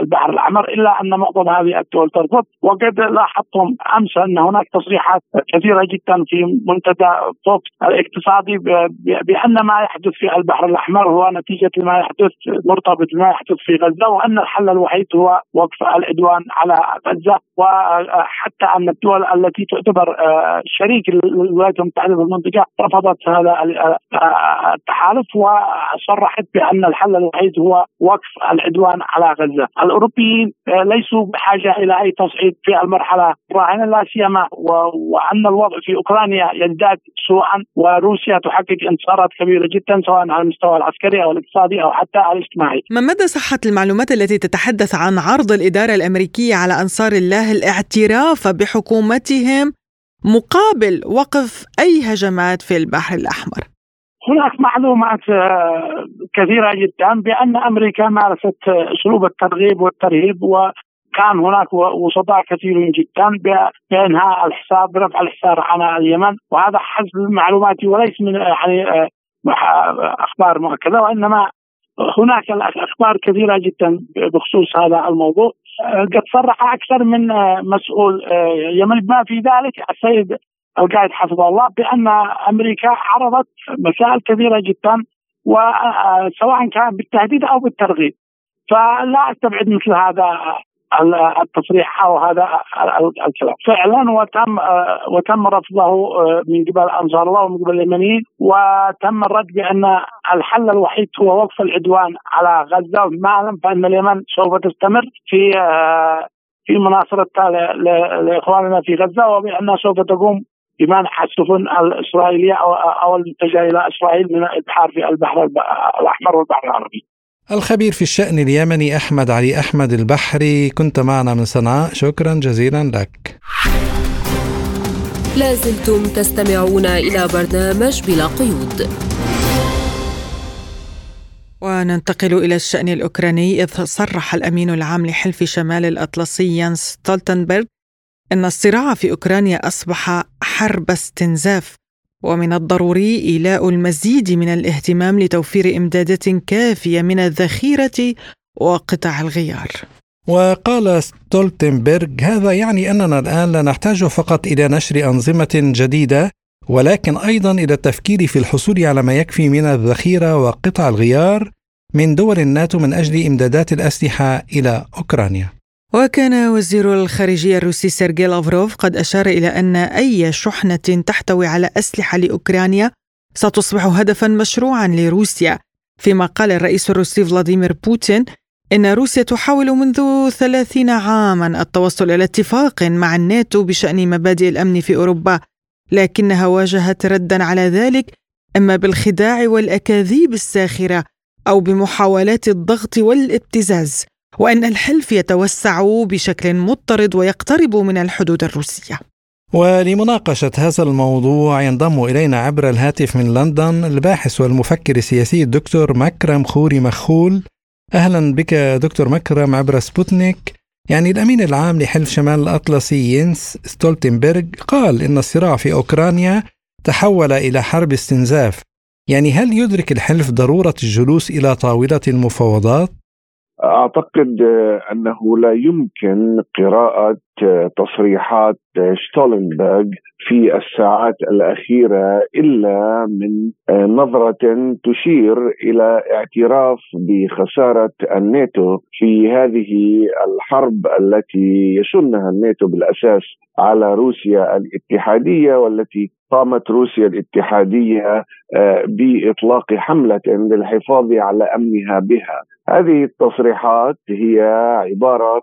البحر الأحمر إلا أن معظم هذه الدول ترفض وقد لاحظتم أمس أن هناك تصريحات كثيرة جدا في منتدى فوكس الاقتصادي بأن ما يحدث في البحر الأحمر هو نتيجة ما يحدث مرتبط بما يحدث في غزة وأن الحل الوحيد هو وقف العدوان على غزة. وحتى أن الدول التي تعتبر شريك الولايات المتحده في المنطقة رفضت هذا التحالف وصرحت بأن الحل الوحيد هو وقف العدوان على غزة، الأوروبيين ليسوا بحاجة إلى أي تصعيد في المرحلة الراهنه لا سيما وأن الوضع في أوكرانيا يزداد سوءا وروسيا تحقق انتصارات كبيرة جدا سواء على المستوى العسكري أو الاقتصادي أو حتى الاجتماعي. ما مدى صحة المعلومات التي تتحدث عن عرض الإدارة الأمريكية على أنصار الله الاعتراف بحكومتهم مقابل وقف أي هجمات في البحر الأحمر؟ هناك معلومات آه، كثيرة جدا بأن أمريكا مارست أسلوب الترغيب والترهيب وكان هناك وسطاء كثيرين جدا بإنهاء الحساب برفع الحصار عن اليمن. وهذا حسب معلوماتي وليس من يعني آه، أخبار مؤكدة وإنما هناك أخبار كثيرة جدا بخصوص هذا الموضوع. قد صرح أكثر من مسؤول يمني بما في ذلك السيد القائد حفظه الله بأن أمريكا عرضت مسائل كثيره جدا وسواء كان بالتهديد أو بالترغيب. فلا أستبعد مثل هذا التصريح أو هذا الكلام. فعلا وتم وتم رفضه من قبل أنصار الله ومن قبل اليمنيين وتم الرد بأن الحل الوحيد هو وقف العدوان على غزة وما أعلم فإن اليمن سوف تستمر في في مناصرتها لإخواننا في غزة وبانها سوف تقوم بمنع السفن الإسرائيلية أو أو المتجهه إلى إسرائيل من الابحار في البحر الأحمر والبحر العربي. الخبير في الشأن اليمني أحمد علي أحمد البحري كنت معنا من صنعاء. شكرا جزيلا لك. لازلتم تستمعون إلى برنامج بلا قيود. وننتقل إلى الشأن الأوكراني إذ صرح الأمين العام لحلف شمال الأطلسي يانس ستولتنبرغ أن الصراع في أوكرانيا أصبح حرب استنزاف ومن الضروري إيلاء المزيد من الاهتمام لتوفير إمدادات كافية من الذخيرة وقطع الغيار. وقال ستولتنبرغ هذا يعني أننا الآن لا نحتاج فقط إلى نشر أنظمة جديدة ولكن أيضا إلى التفكير في الحصول على ما يكفي من الذخيرة وقطع الغيار من دول الناتو من أجل إمدادات الأسلحة إلى أوكرانيا. وكان وزير الخارجية الروسي سيرجي لافروف قد أشار إلى أن أي شحنة تحتوي على أسلحة لأوكرانيا ستصبح هدفا مشروعا لروسيا. فيما قال الرئيس الروسي فلاديمير بوتين إن روسيا تحاول منذ ثلاثين عاما التوصل إلى اتفاق مع الناتو بشأن مبادئ الأمن في أوروبا لكنها واجهت ردا على ذلك إما بالخداع والأكاذيب الساخرة أو بمحاولات الضغط والابتزاز. وأن الحلف يتوسع بشكل مضطرد ويقترب من الحدود الروسية. ولمناقشة هذا الموضوع ينضم إلينا عبر الهاتف من لندن الباحث والمفكر السياسي الدكتور مكرم خوري مخول. أهلا بك دكتور مكرم عبر سبوتنيك. يعني الأمين العام لحلف شمال الأطلسي ينس ستولتنبرغ قال إن الصراع في أوكرانيا تحول إلى حرب استنزاف. يعني هل يدرك الحلف ضرورة الجلوس إلى طاولة المفاوضات؟ أعتقد أنه لا يمكن قراءة تصريحات شتولنبرغ في الساعات الأخيرة إلا من نظرة تشير إلى اعتراف بخسارة الناتو في هذه الحرب التي يشنها الناتو بالأساس على روسيا الاتحادية والتي قامت روسيا الاتحادية بإطلاق حملة للحفاظ على أمنها بها. هذه التصريحات هي عبارة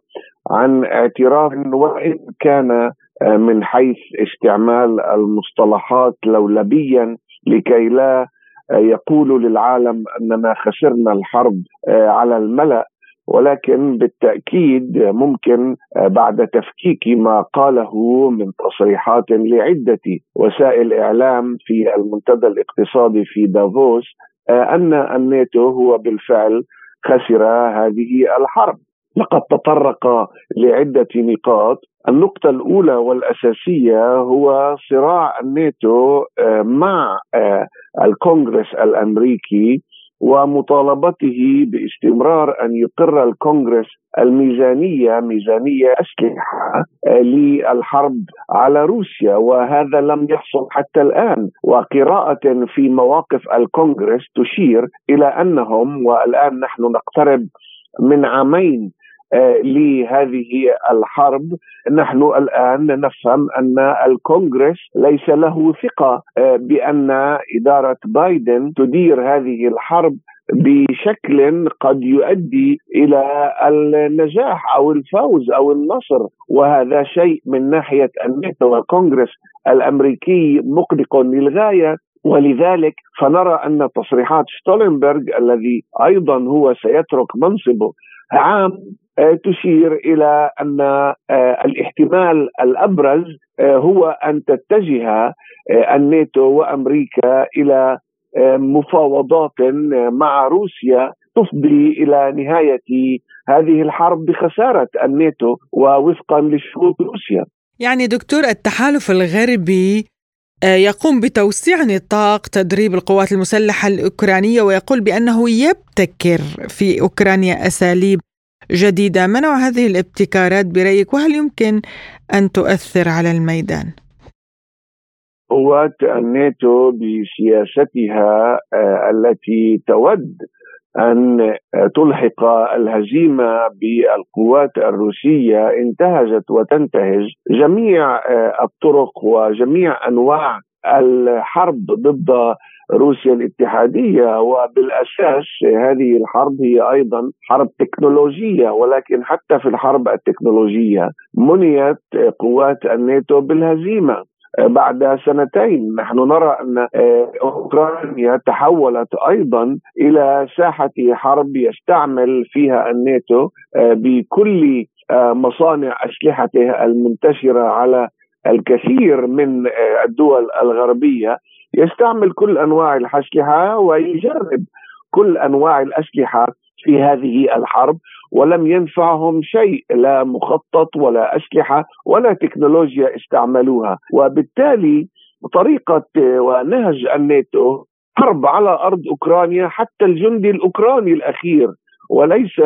عن اعتراف وان كان آه، من حيث استعمال المصطلحات لولبيا لكي لا آه، يقولوا للعالم أننا خسرنا الحرب آه، على الملأ. ولكن بالتأكيد ممكن بعد تفكيك ما قاله من تصريحات لعدة وسائل إعلام في المنتدى الاقتصادي في دافوس أن الناتو هو بالفعل خسر هذه الحرب. لقد تطرق لعدة نقاط. النقطة الأولى والأساسية هو صراع الناتو آه، مع آه، الكونغرس الأمريكي ومطالبته باستمرار أن يقر الكونغرس الميزانية ميزانية أسلحة آه، للحرب على روسيا. وهذا لم يحصل حتى الآن. وقراءة في مواقف الكونغرس تشير إلى أنهم والآن نحن نقترب من عامين لهذه الحرب. نحن الآن نفهم أن الكونغرس ليس له ثقة آه، بأن إدارة بايدن تدير هذه الحرب بشكل قد يؤدي إلى النجاح أو الفوز أو النصر. وهذا شيء من ناحية الناتو والكونغرس الأمريكي مقلق للغاية. ولذلك فنرى أن تصريحات شتولنبرغ الذي أيضا هو سيترك منصبه عام آه، تشير إلى أن آه، الاحتمال الأبرز آه، هو أن تتجه الناتو وأمريكا إلى مفاوضات مع روسيا تفضي إلى نهاية هذه الحرب بخسارة الناتو ووفقا لشروط روسيا. يعني دكتور التحالف الغربي آه، يقوم بتوسيع نطاق تدريب القوات المسلحة الأوكرانية ويقول بأنه يبتكر في أوكرانيا أساليب جديدة. ما نوع هذه الابتكارات برأيك؟ وهل يمكن أن تؤثر على الميدان؟ قوات الناتو بسياستها آه، التي تود أن تلحق الهزيمة بالقوات الروسية. انتهجت وتنتهج جميع آه، الطرق وجميع أنواع الحرب ضد روسيا الاتحادية وبالأساس هذه الحرب هي أيضا حرب تكنولوجية ولكن حتى في الحرب التكنولوجية منيت قوات الناتو بالهزيمة. بعد سنتين نحن نرى أن آه، أوكرانيا تحولت أيضا إلى ساحة حرب يستعمل فيها الناتو آه، بكل آه، مصانع أسلحته المنتشرة على الكثير من الدول الغربية. يستعمل كل أنواع الاسلحه ويجرب كل أنواع الاسلحه في هذه الحرب ولم ينفعهم شيء لا مخطط ولا اسلحه ولا تكنولوجيا استعملوها. وبالتالي طريقة ونهج الناتو حرب على أرض أوكرانيا حتى الجندي الأوكراني الأخير وليس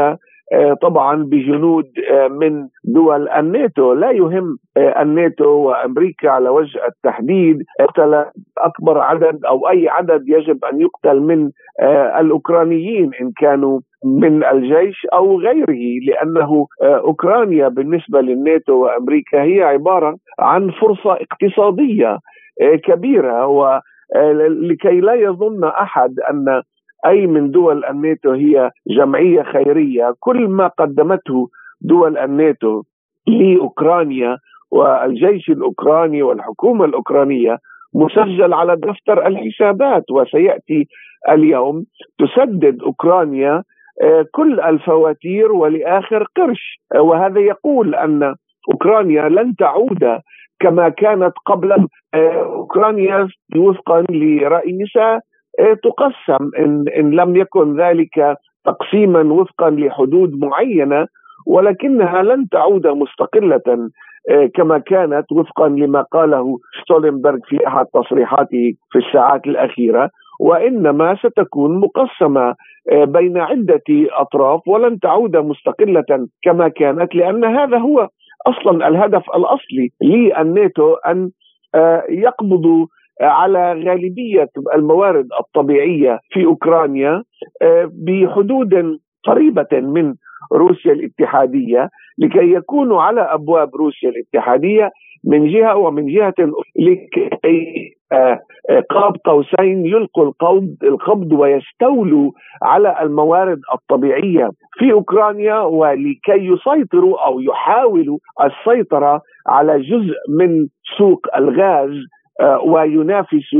طبعا بجنود آه، من دول الناتو. لا يهم آه، الناتو وأمريكا على وجه التحديد. قتل أكبر عدد أو أي عدد يجب أن يقتل من الأوكرانيين إن كانوا من الجيش أو غيره لأنه أوكرانيا بالنسبة للناتو وأمريكا هي عبارة عن فرصة اقتصادية كبيرة. ولكي لا يظن أحد أن أي من دول الناتو هي جمعية خيرية. كل ما قدمته دول الناتو لأوكرانيا والجيش الأوكراني والحكومة الأوكرانية مسجل على دفتر الحسابات وسيأتي اليوم تسدد أوكرانيا آه، كل الفواتير ولآخر قرش. آه، وهذا يقول أن أوكرانيا لن تعود كما كانت قبل. آه، أوكرانيا وفقا إيه، تقسم. إن, إن لم يكن ذلك تقسيما وفقا لحدود معينة ولكنها لن تعود مستقلة إيه، كما كانت وفقا لما قاله ستولنبرغ في أحد تصريحاته في الساعات الأخيرة. وإنما ستكون مقسمة إيه، بين عدة أطراف ولن تعود مستقلة كما كانت لأن هذا هو أصلا الهدف الأصلي للناتو أن يقبضوا على غالبية الموارد الطبيعية في أوكرانيا آه، بحدود قريبة من روسيا الاتحادية لكي يكونوا على أبواب روسيا الاتحادية من جهة ومن جهة لكي آه، آه، قاب قوسين يلقوا القبض القبض ويستولوا على الموارد الطبيعية في أوكرانيا ولكي يسيطروا أو يحاولوا السيطرة على جزء من سوق الغاز وينافس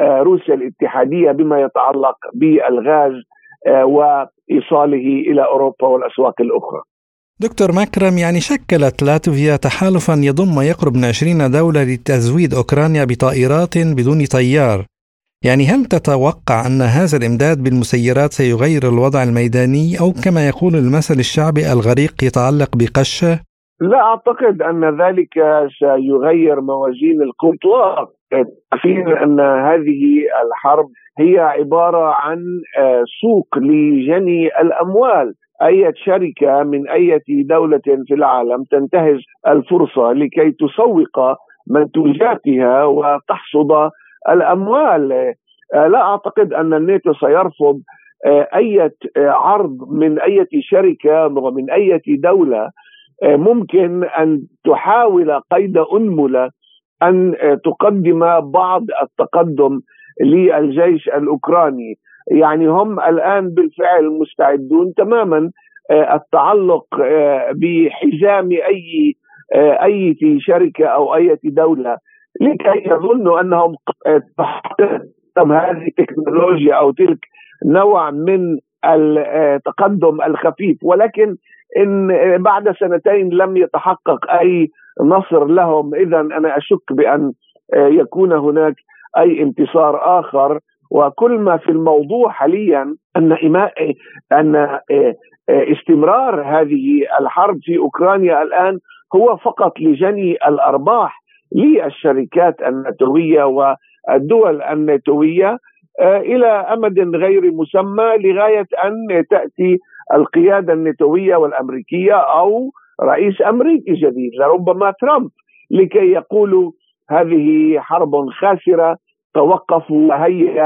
آه، روسيا الاتحادية بما يتعلق بالغاز آه، وإيصاله إلى أوروبا والأسواق الأخرى. دكتور مكرم يعني شكلت لاتفيا تحالفا يضم ما يقرب من 20 دولة لتزويد أوكرانيا بطائرات بدون طيار يعني هل تتوقع أن هذا الإمداد بالمسيرات سيغير الوضع الميداني أو كما يقول المثل الشعبي الغريق يتعلق بقشة؟ لا أعتقد أن ذلك سيغير موازين القطاع عارفين أن هذه الحرب هي عبارة عن آه، سوق لجني الأموال. أي شركة من أي دولة في العالم تنتهز الفرصة لكي تسوق منتوجاتها وتحصد الأموال. آه، لا أعتقد أن الناتو سيرفض آه، أي عرض من أي شركة ومن أي دولة ممكن أن تحاول قيد أنملة أن آه، تقدم بعض التقدم للجيش الأوكراني. يعني هم الآن بالفعل مستعدون تماما آه، التعلق بحزام أي أي شركة أو أي دولة. لكي يظنوا أنهم هذه التكنولوجيا أو تلك نوع من التقدم الخفيف. ولكن إن بعد سنتين لم يتحقق أي نصر لهم اذا أنا أشك بأن يكون هناك أي انتصار آخر. وكل ما في الموضوع حاليا أن أن استمرار هذه الحرب في أوكرانيا الآن هو فقط لجني الأرباح للشركات الناتوية والدول الناتوية آه، إلى أمد غير مسمى لغاية أن تأتي القيادة الناتويه والأمريكية أو رئيس أمريكي جديد لربما ترامب لكي يقولوا هذه حرب خاسرة توقفوا وهيئ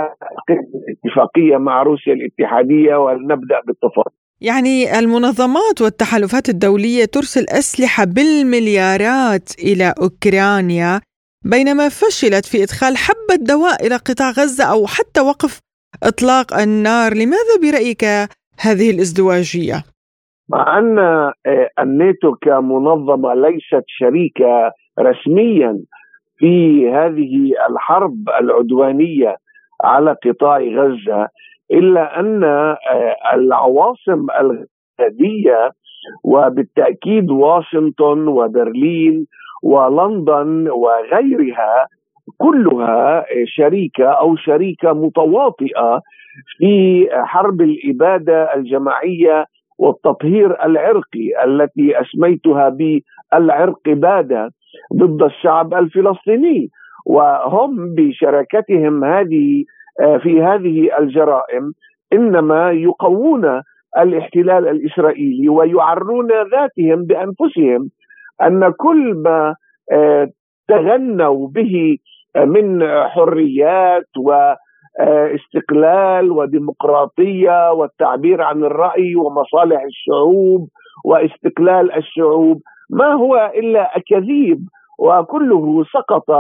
اتفاقية مع روسيا الاتحادية ولنبدأ بالتفاصيل يعني المنظمات والتحالفات الدولية ترسل أسلحة بالمليارات إلى أوكرانيا بينما فشلت في إدخال حبه دواء إلى قطاع غزة أو حتى وقف إطلاق النار، لماذا برأيك هذه الازدواجية؟ مع أن آه، الناتو كمنظمة ليست شريكة رسميا في هذه الحرب العدوانية على قطاع غزة إلا أن آه، العواصم الغربيه وبالتأكيد واشنطن وبرلين ولندن وغيرها كلها شريكة أو شريكة متواطئة في حرب الإبادة الجماعية والتطهير العرقي التي أسميتها بالعرقباده ضد الشعب الفلسطيني. وهم بشراكتهم هذه آه، في هذه الجرائم إنما يقوون الاحتلال الإسرائيلي ويعرون ذاتهم بأنفسهم أن كل ما آه، تغنوا به من حريات واستقلال وديمقراطية والتعبير عن الرأي ومصالح الشعوب واستقلال الشعوب. ما هو إلا أكاذيب وكله سقط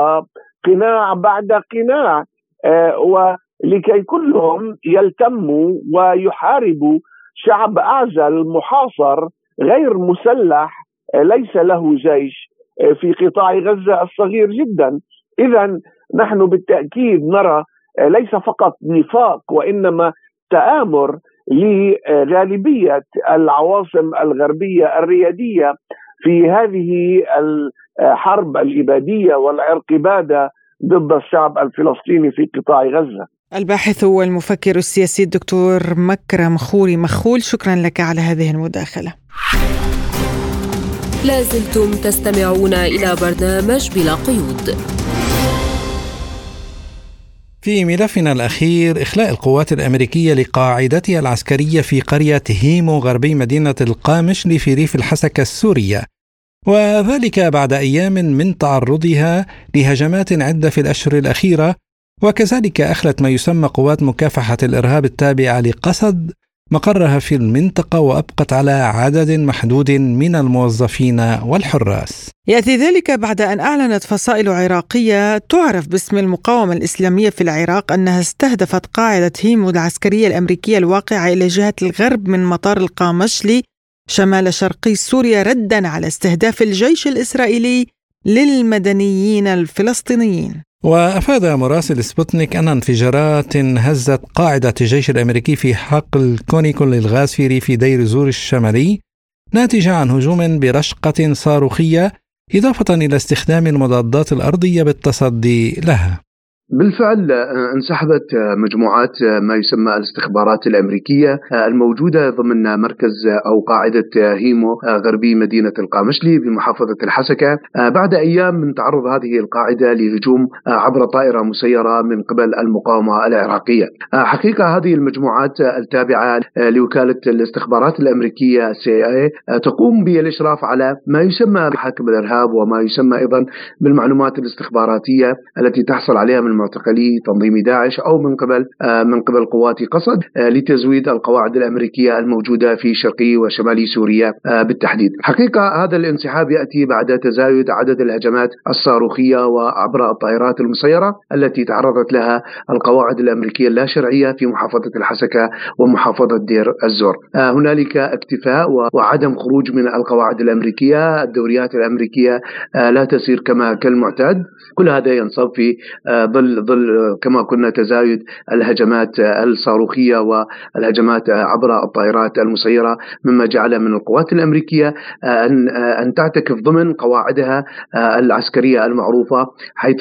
قناع بعد قناع آه، ولكي كلهم يلتموا ويحاربوا. شعب أعزل محاصر غير مسلح آه، ليس له جيش آه، في قطاع غزة الصغير جدا. اذا نحن بالتأكيد نرى ليس فقط نفاق وإنما تآمر لغالبية العواصم الغربية الريادية في هذه الحرب الإبادية والعرقبادة ضد الشعب الفلسطيني في قطاع غزة. الباحث والمفكر السياسي الدكتور مكرم خوري مخول شكرا لك على هذه المداخلة. لازلتم تستمعون إلى برنامج بلا قيود. في ملفنا الأخير إخلاء القوات الأمريكية لقاعدتها العسكرية في قرية هيمو غربي مدينة القامشلي في ريف الحسكة السورية. وذلك بعد أيام من تعرضها لهجمات عدة في الأشهر الأخيرة وكذلك أخلت ما يسمى قوات مكافحة الإرهاب التابعة لقسد مقرها في المنطقة وأبقت على عدد محدود من الموظفين والحراس. يأتي ذلك بعد أن أعلنت فصائل عراقية تعرف باسم المقاومة الإسلامية في العراق أنها استهدفت قاعدة هيمو العسكرية الأمريكية الواقعة إلى جهة الغرب من مطار القامشلي شمال شرقي سوريا ردا على استهداف الجيش الإسرائيلي للمدنيين الفلسطينيين. وأفاد مراسل سبوتنيك أن انفجارات هزت قاعدة الجيش الأمريكي في حقل كونيكول للغاز في ريف دير زور الشمالي ناتجة عن هجوم برشقة صاروخية إضافة إلى استخدام المضادات الأرضية بالتصدي لها. بالفعل انسحبت مجموعات ما يسمى الاستخبارات الأمريكية الموجودة ضمن مركز أو قاعدة هيمو غربي مدينة القامشلي بمحافظة الحسكة بعد أيام من تعرض هذه القاعدة لهجوم عبر طائرة مسيرة من قبل المقاومة العراقية. حقيقة هذه المجموعات التابعة لوكالة الاستخبارات الأمريكية سي اي تقوم بالإشراف على ما يسمى بحاكم الإرهاب وما يسمى أيضا بالمعلومات الاستخباراتية التي تحصل عليها من معتقلي تنظيم داعش أو من قبل آه، من قبل قوات قصد آه، لتزويد القواعد الأمريكية الموجودة في شرقي وشمالي سوريا آه، بالتحديد. حقيقة هذا الانسحاب يأتي بعد تزايد عدد الهجمات الصاروخية وعبر الطائرات المسيرة التي تعرضت لها القواعد الأمريكية اللا شرعيه في محافظة الحسكة ومحافظة دير الزور. هنالك اكتفاء وعدم خروج من القواعد الأمريكية، الدوريات الأمريكية لا تسير كما كالمعتاد، كل هذا ينصب في ظل ظل ظل كما كنا تزايد الهجمات الصاروخية والهجمات عبر الطائرات المسيرة مما جعل من القوات الأمريكية أن أن تعتكف ضمن قواعدها العسكرية المعروفة حيث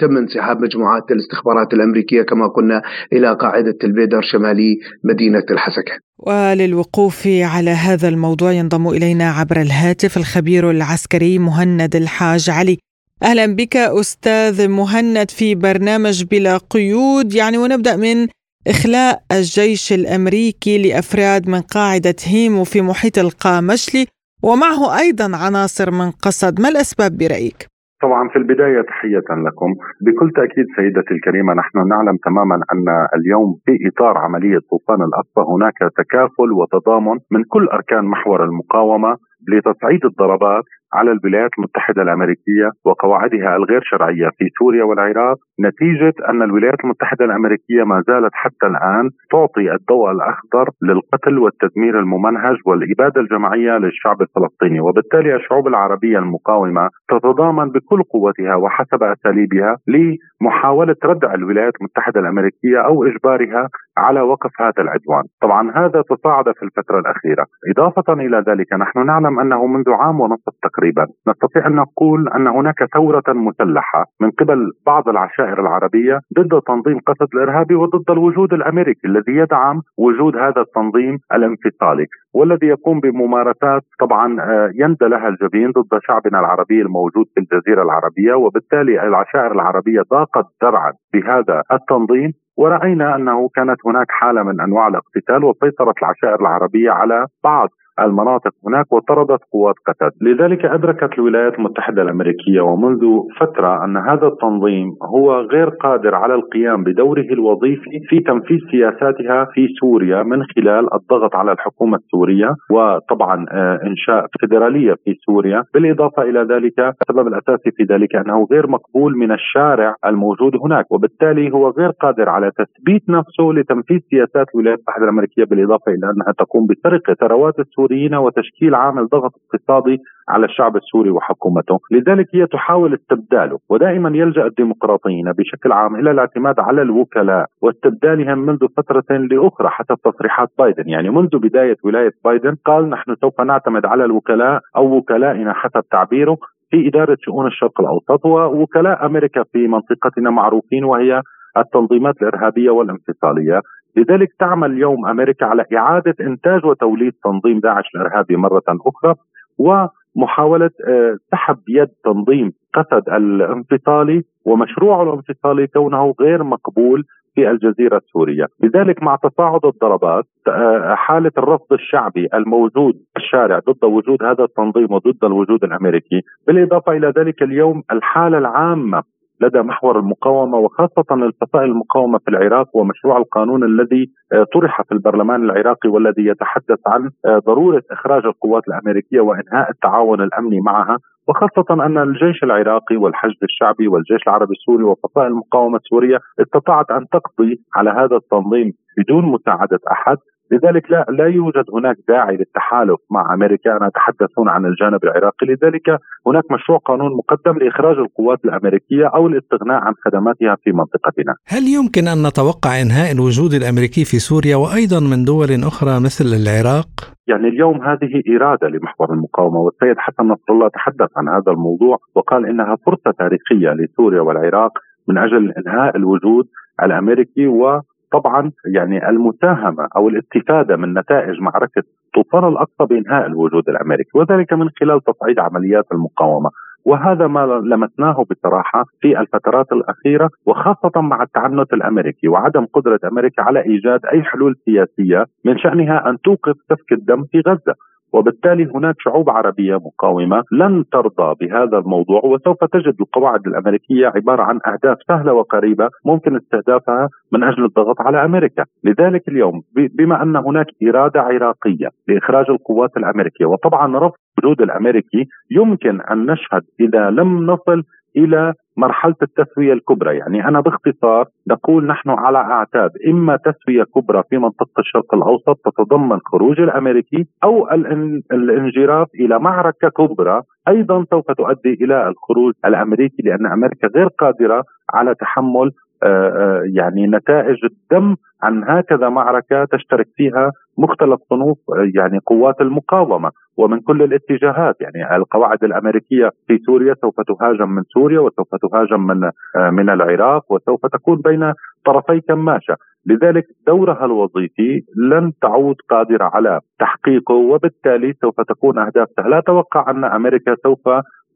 تم انسحاب مجموعات الاستخبارات الأمريكية كما قلنا إلى قاعدة البيدر شمالي مدينة الحسكه. وللوقوف على هذا الموضوع ينضم إلينا عبر الهاتف الخبير العسكري مهند الحاج علي أهلا بك أستاذ مهند في برنامج بلا قيود. يعني ونبدأ من إخلاء الجيش الأمريكي لأفراد من قاعدة هيمو في محيط القامشلي ومعه أيضا عناصر من قسد ما الأسباب برأيك؟ طبعا في البداية تحية لكم. بكل تأكيد سيدتي الكريمة نحن نعلم تماما أن اليوم في إطار عملية طوفان الأقصى هناك تكافل وتضامن من كل أركان محور المقاومة لتصعيد الضربات على الولايات المتحدة الأمريكية وقواعدها الغير شرعية في سوريا والعراق. نتيجة أن الولايات المتحدة الأمريكية ما زالت حتى الآن تعطي الضوء الأخضر للقتل والتدمير الممنهج والإبادة الجماعية للشعب الفلسطيني. وبالتالي الشعوب العربية المقاومة تتضامن بكل قوتها وحسب أساليبها لمحاولة ردع الولايات المتحدة الأمريكية أو إجبارها على وقف هذا العدوان. طبعا هذا تصاعد في الفترة الأخيرة. إضافة إلى ذلك نحن نعلم أنه منذ عام ونصف تقريبا نستطيع أن نقول أن هناك ثورة مسلحة من قبل بعض العشائر العربية ضد تنظيم قسد الإرهابي وضد الوجود الأمريكي الذي يدعم وجود هذا التنظيم الانفصالي. والذي يقوم بممارسات طبعا آه، يندى لها الجبين ضد شعبنا العربي الموجود في الجزيرة العربية وبالتالي العشائر العربية ضاقت ذرعا بهذا التنظيم. ورأينا أنه كانت هناك حالة من أنواع الاقتتال وسيطرت العشائر العربية على بعض المناطق هناك وطردت قوات قتاد لذلك أدركت الولايات المتحدة الأمريكية ومنذ فترة أن هذا التنظيم هو غير قادر على القيام بدوره الوظيفي في تنفيذ سياساتها في سوريا من خلال الضغط على الحكومة السورية وطبعا آه، إنشاء فيدرالية في سوريا. بالإضافة إلى ذلك السبب الأساسي في ذلك أنه غير مقبول من الشارع الموجود هناك وبالتالي هو غير قادر على تثبيت نفسه لتنفيذ سياسات الولايات المتحدة الأمريكية بالإضافة إلى أنها تقوم بسرقة ثروات السوريين السوريين وتشكيل عامل ضغط اقتصادي على الشعب السوري وحكومته. لذلك هي تحاول استبداله ودائما يلجأ الديمقراطيين بشكل عام إلى الاعتماد على الوكلاء واستبدالهم منذ فترة لأخرى حسب تصريحات بايدن. يعني منذ بداية ولاية بايدن قال نحن سوف نعتمد على الوكلاء أو وكلائنا حسب تعبيره في إدارة شؤون الشرق الأوسط ووكلاء أمريكا في منطقتنا معروفين وهي التنظيمات الإرهابية والانفصالية. لذلك تعمل اليوم أمريكا على إعادة إنتاج وتوليد تنظيم داعش الارهابي مرة أخرى ومحاولة آه، سحب يد تنظيم قسد الانفصالي ومشروعه الانفصالي كونه غير مقبول في الجزيرة السورية. لذلك مع تصاعد الضربات آه، حالة الرفض الشعبي الموجود في الشارع ضد وجود هذا التنظيم وضد الوجود الأمريكي بالإضافة إلى ذلك اليوم الحالة العامة لدى محور المقاومة وخاصة الفصائل المقاومة في العراق ومشروع القانون الذي آه، طرح في البرلمان العراقي والذي يتحدث عن آه، ضرورة إخراج القوات الأمريكية وإنهاء التعاون الأمني معها وخاصة أن الجيش العراقي والحشد الشعبي والجيش العربي السوري وفصائل المقاومة السورية استطاعت أن تقضي على هذا التنظيم بدون مساعدة أحد. لذلك لا لا يوجد هناك داعي للتحالف مع أمريكا أنا أتحدث هنا عن الجانب العراقي لذلك هناك مشروع قانون مقدم لإخراج القوات الأمريكية أو الاستغناء عن خدماتها في منطقتنا. هل يمكن أن نتوقع إنهاء الوجود الأمريكي في سوريا وأيضا من دول أخرى مثل العراق؟ يعني اليوم هذه إرادة لمحور المقاومة والسيد حسن نصر الله تحدث عن هذا الموضوع وقال إنها فرصة تاريخية لسوريا والعراق من أجل إنهاء الوجود الأمريكي و طبعا يعني المساهمة أو الاستفادة من نتائج معركة طوفان الأقصى بإنهاء الوجود الأمريكي وذلك من خلال تصعيد عمليات المقاومة. وهذا ما لمسناه بصراحة في الفترات الأخيرة وخاصة مع التعنت الأمريكي وعدم قدرة أمريكا على إيجاد أي حلول سياسية من شأنها أن توقف سفك الدم في غزة. وبالتالي هناك شعوب عربية مقاومة لن ترضى بهذا الموضوع وسوف تجد القواعد الأمريكية عبارة عن أهداف سهلة وقريبة ممكن استهدافها من أجل الضغط على أمريكا. لذلك اليوم بما أن هناك إرادة عراقية لإخراج القوات الأمريكية وطبعا رفض الوجود الأمريكي يمكن أن نشهد إذا لم نصل إلى مرحلة التسوية الكبرى، يعني أنا باختصار نقول نحن على أعتاب. إما تسوية كبرى في منطقة الشرق الأوسط تتضمن خروج الأمريكي أو الانجراف إلى معركة كبرى. أيضا سوف تؤدي إلى الخروج الأمريكي لأن أمريكا غير قادرة على تحمل آه، آه، يعني نتائج الدم عن هكذا معركة تشترك فيها مختلف صنوف آه، يعني قوات المقاومة. ومن كل الاتجاهات. يعني القواعد الأمريكية في سوريا سوف تهاجم من سوريا وسوف تهاجم من من العراق وسوف تكون بين طرفي كماشه لذلك دورها الوظيفي لن تعود قادرة على تحقيقه وبالتالي سوف تكون أهدافها. لا أتوقع أن أمريكا سوف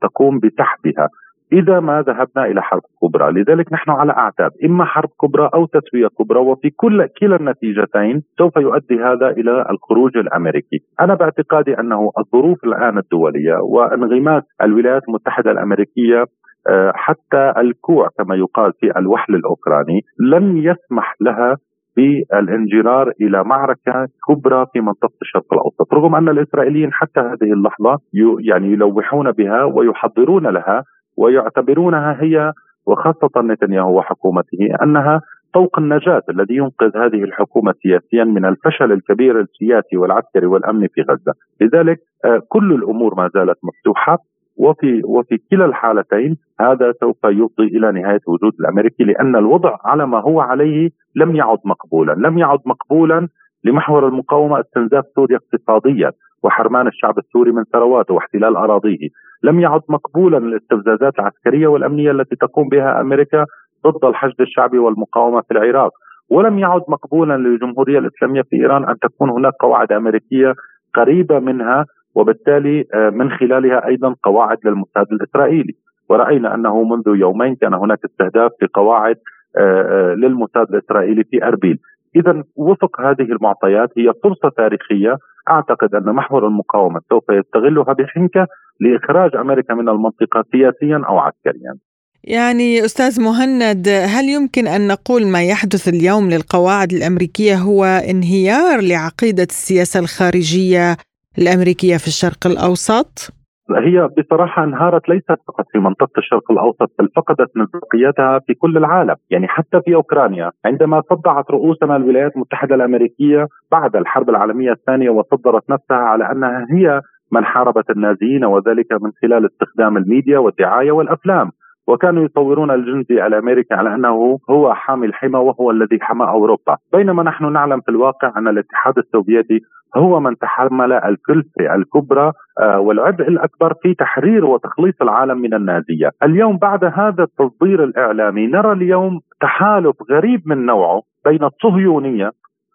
تقوم بسحبها. إذا ما ذهبنا إلى حرب كبرى، لذلك نحن على أعتاب. إما حرب كبرى أو تسوية كبرى وفي كل كلا النتيجتين سوف يؤدي هذا إلى الخروج الأمريكي، أنا باعتقادي أنه الظروف الآن الدولية وانغماس الولايات المتحدة الأمريكية آه، حتى الكوع كما يقال في الوحل الأوكراني لم يسمح لها بالانجرار إلى معركة كبرى في منطقة الشرق الأوسط، رغم أن الإسرائيليين حتى هذه اللحظة يعني يلوحون بها ويحضرون لها ويعتبرونها هي وخاصة نتنياهو وحكومته أنها طوق النجاة الذي ينقذ هذه الحكومة سياسيا من الفشل الكبير السياسي والعسكري والأمني في غزة، لذلك آه، كل الأمور ما زالت مفتوحة وفي وفي كلا الحالتين هذا سوف يفضي إلى نهاية وجود الأمريكي لأن الوضع على ما هو عليه لم يعد مقبولا، لم يعد مقبولا لمحور المقاومة استنزاف سوريا اقتصاديا. وحرمان الشعب السوري من ثرواته واحتلال أراضيه، لم يعد مقبولا الاستفزازات العسكرية والأمنية التي تقوم بها أمريكا ضد الحشد الشعبي والمقاومة في العراق، ولم يعد مقبولا للجمهورية الإسلامية في إيران أن تكون هناك قواعد أمريكية قريبة منها وبالتالي آه، من خلالها أيضا قواعد للموساد الإسرائيلي. ورأينا أنه منذ يومين كان هناك استهداف في قواعد آه، آه، للموساد الإسرائيلي في أربيل. اذا وفق هذه المعطيات هي فرصة تاريخية أعتقد أن محور المقاومة سوف يستغلها بحنكة لإخراج أمريكا من المنطقة سياسيا أو عسكريا. يعني أستاذ مهند هل يمكن أن نقول ما يحدث اليوم للقواعد الأمريكية هو انهيار لعقيدة السياسة الخارجية الأمريكية في الشرق الأوسط؟ هي بصراحة انهارت ليست فقط في منطقة الشرق الأوسط بل فقدت مصداقيتها في كل العالم. يعني حتى في أوكرانيا عندما صدعت رؤوسنا الولايات المتحدة الأمريكية بعد الحرب العالمية الثانية وصدرت نفسها على أنها هي من حاربت النازيين وذلك من خلال استخدام الميديا والدعاية والأفلام. وكانوا يصورون الجندي الأمريكي على أنه هو حامي الحمى وهو الذي حمى أوروبا، بينما نحن نعلم في الواقع أن الاتحاد السوفيتي هو من تحمل الكلفة الكبرى آه، والعبء الأكبر في تحرير وتخليص العالم من النازية. اليوم بعد هذا التصدير الإعلامي نرى اليوم تحالف غريب من نوعه بين الصهيونية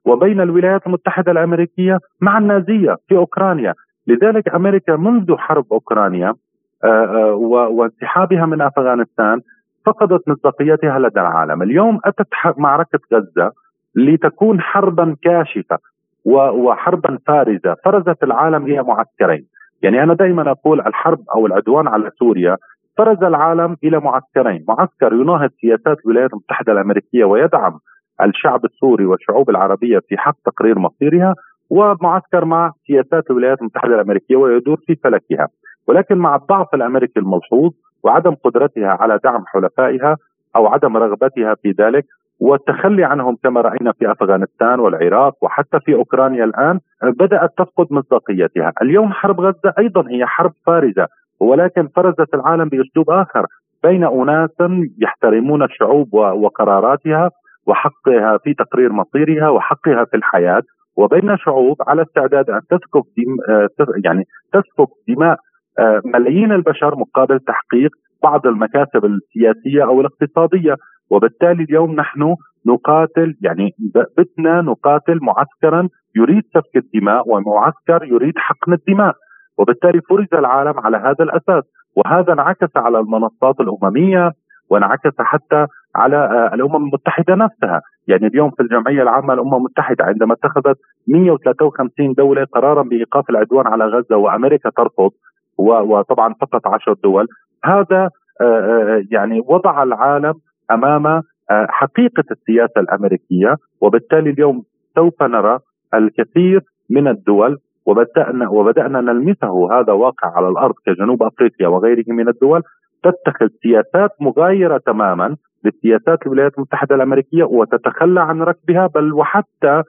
وبين الولايات المتحدة الأمريكية مع النازية في أوكرانيا. لذلك أمريكا منذ حرب أوكرانيا آه، وانسحابها من أفغانستان فقدت مصداقيتها لدى العالم. اليوم أتت معركة غزة لتكون حربا كاشفة وحربا فارزة فرزت العالم إلى معسكرين. يعني أنا دائما أقول الحرب أو العدوان على سوريا فرز العالم إلى معسكرين. معسكر يناهض سياسات الولايات المتحدة الأمريكية ويدعم الشعب السوري والشعوب العربية في حق تقرير مصيرها ومعسكر مع سياسات الولايات المتحدة الأمريكية ويدور في فلكها. ولكن مع الضعف الأمريكي الملحوظ وعدم قدرتها على دعم حلفائها أو عدم رغبتها في ذلك والتخلي عنهم كما رأينا في أفغانستان والعراق وحتى في أوكرانيا الآن بدأت تفقد مصداقيتها، اليوم حرب غزة أيضا هي حرب فارزة ولكن فرزت العالم بأسلوب آخر. بين أناس يحترمون الشعوب وقراراتها وحقها في تقرير مصيرها وحقها في الحياة وبين شعوب على استعداد أن تسفك دم يعني تسفك دماء آه، ملايين البشر مقابل تحقيق بعض المكاسب السياسية أو الاقتصادية. وبالتالي اليوم نحن نقاتل يعني بتنا نقاتل معسكرا يريد سفك الدماء ومعسكر يريد حقن الدماء. وبالتالي فرز العالم على هذا الأساس. وهذا انعكس على المنصات الأممية وانعكس حتى على آه، الأمم المتحدة نفسها، يعني اليوم في الجمعية العامة للامم المتحدة عندما اتخذت 153 دولة قرارا بإيقاف العدوان على غزة وأمريكا ترفض وطبعا فقط 10 دول، هذا آه، آه، يعني وضع العالم أمام آه، حقيقة السياسة الأمريكية وبالتالي اليوم سوف نرى الكثير من الدول وبدأنا وبدأنا نلمسه. هذا واقع على الأرض كجنوب أفريقيا وغيره من الدول. تتخذ سياسات مغايرة تماما لسياسات الولايات المتحدة الأمريكية وتتخلى عن ركبها بل وحتى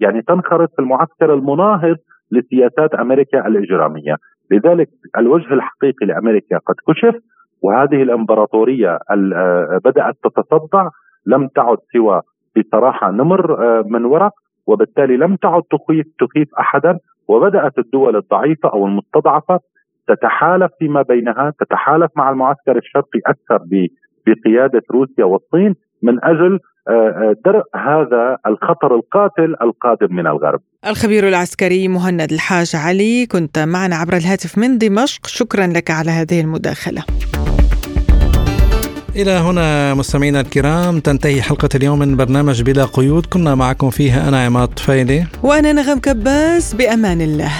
يعني تنخرط في المعسكر المناهض لسياسات أمريكا الإجرامية. لذلك الوجه الحقيقي لأمريكا قد كشف وهذه الإمبراطورية آه، بدأت تتصدع لم تعد سوى بصراحة نمر آه، من ورق وبالتالي لم تعد تخيف تخيف احدا وبدأت الدول الضعيفة أو المستضعفة تتحالف فيما بينها تتحالف مع المعسكر الشرقي أكثر بقيادة روسيا والصين من أجل درء هذا الخطر القاتل القادم من الغرب. الخبير العسكري مهند الحاج علي كنت معنا عبر الهاتف من دمشق، شكرا لك على هذه المداخلة. إلى هنا مستمعينا الكرام تنتهي حلقة اليوم من برنامج بلا قيود كنا معكم فيها أنا عماد طفيلي وأنا نغم كباس بأمان الله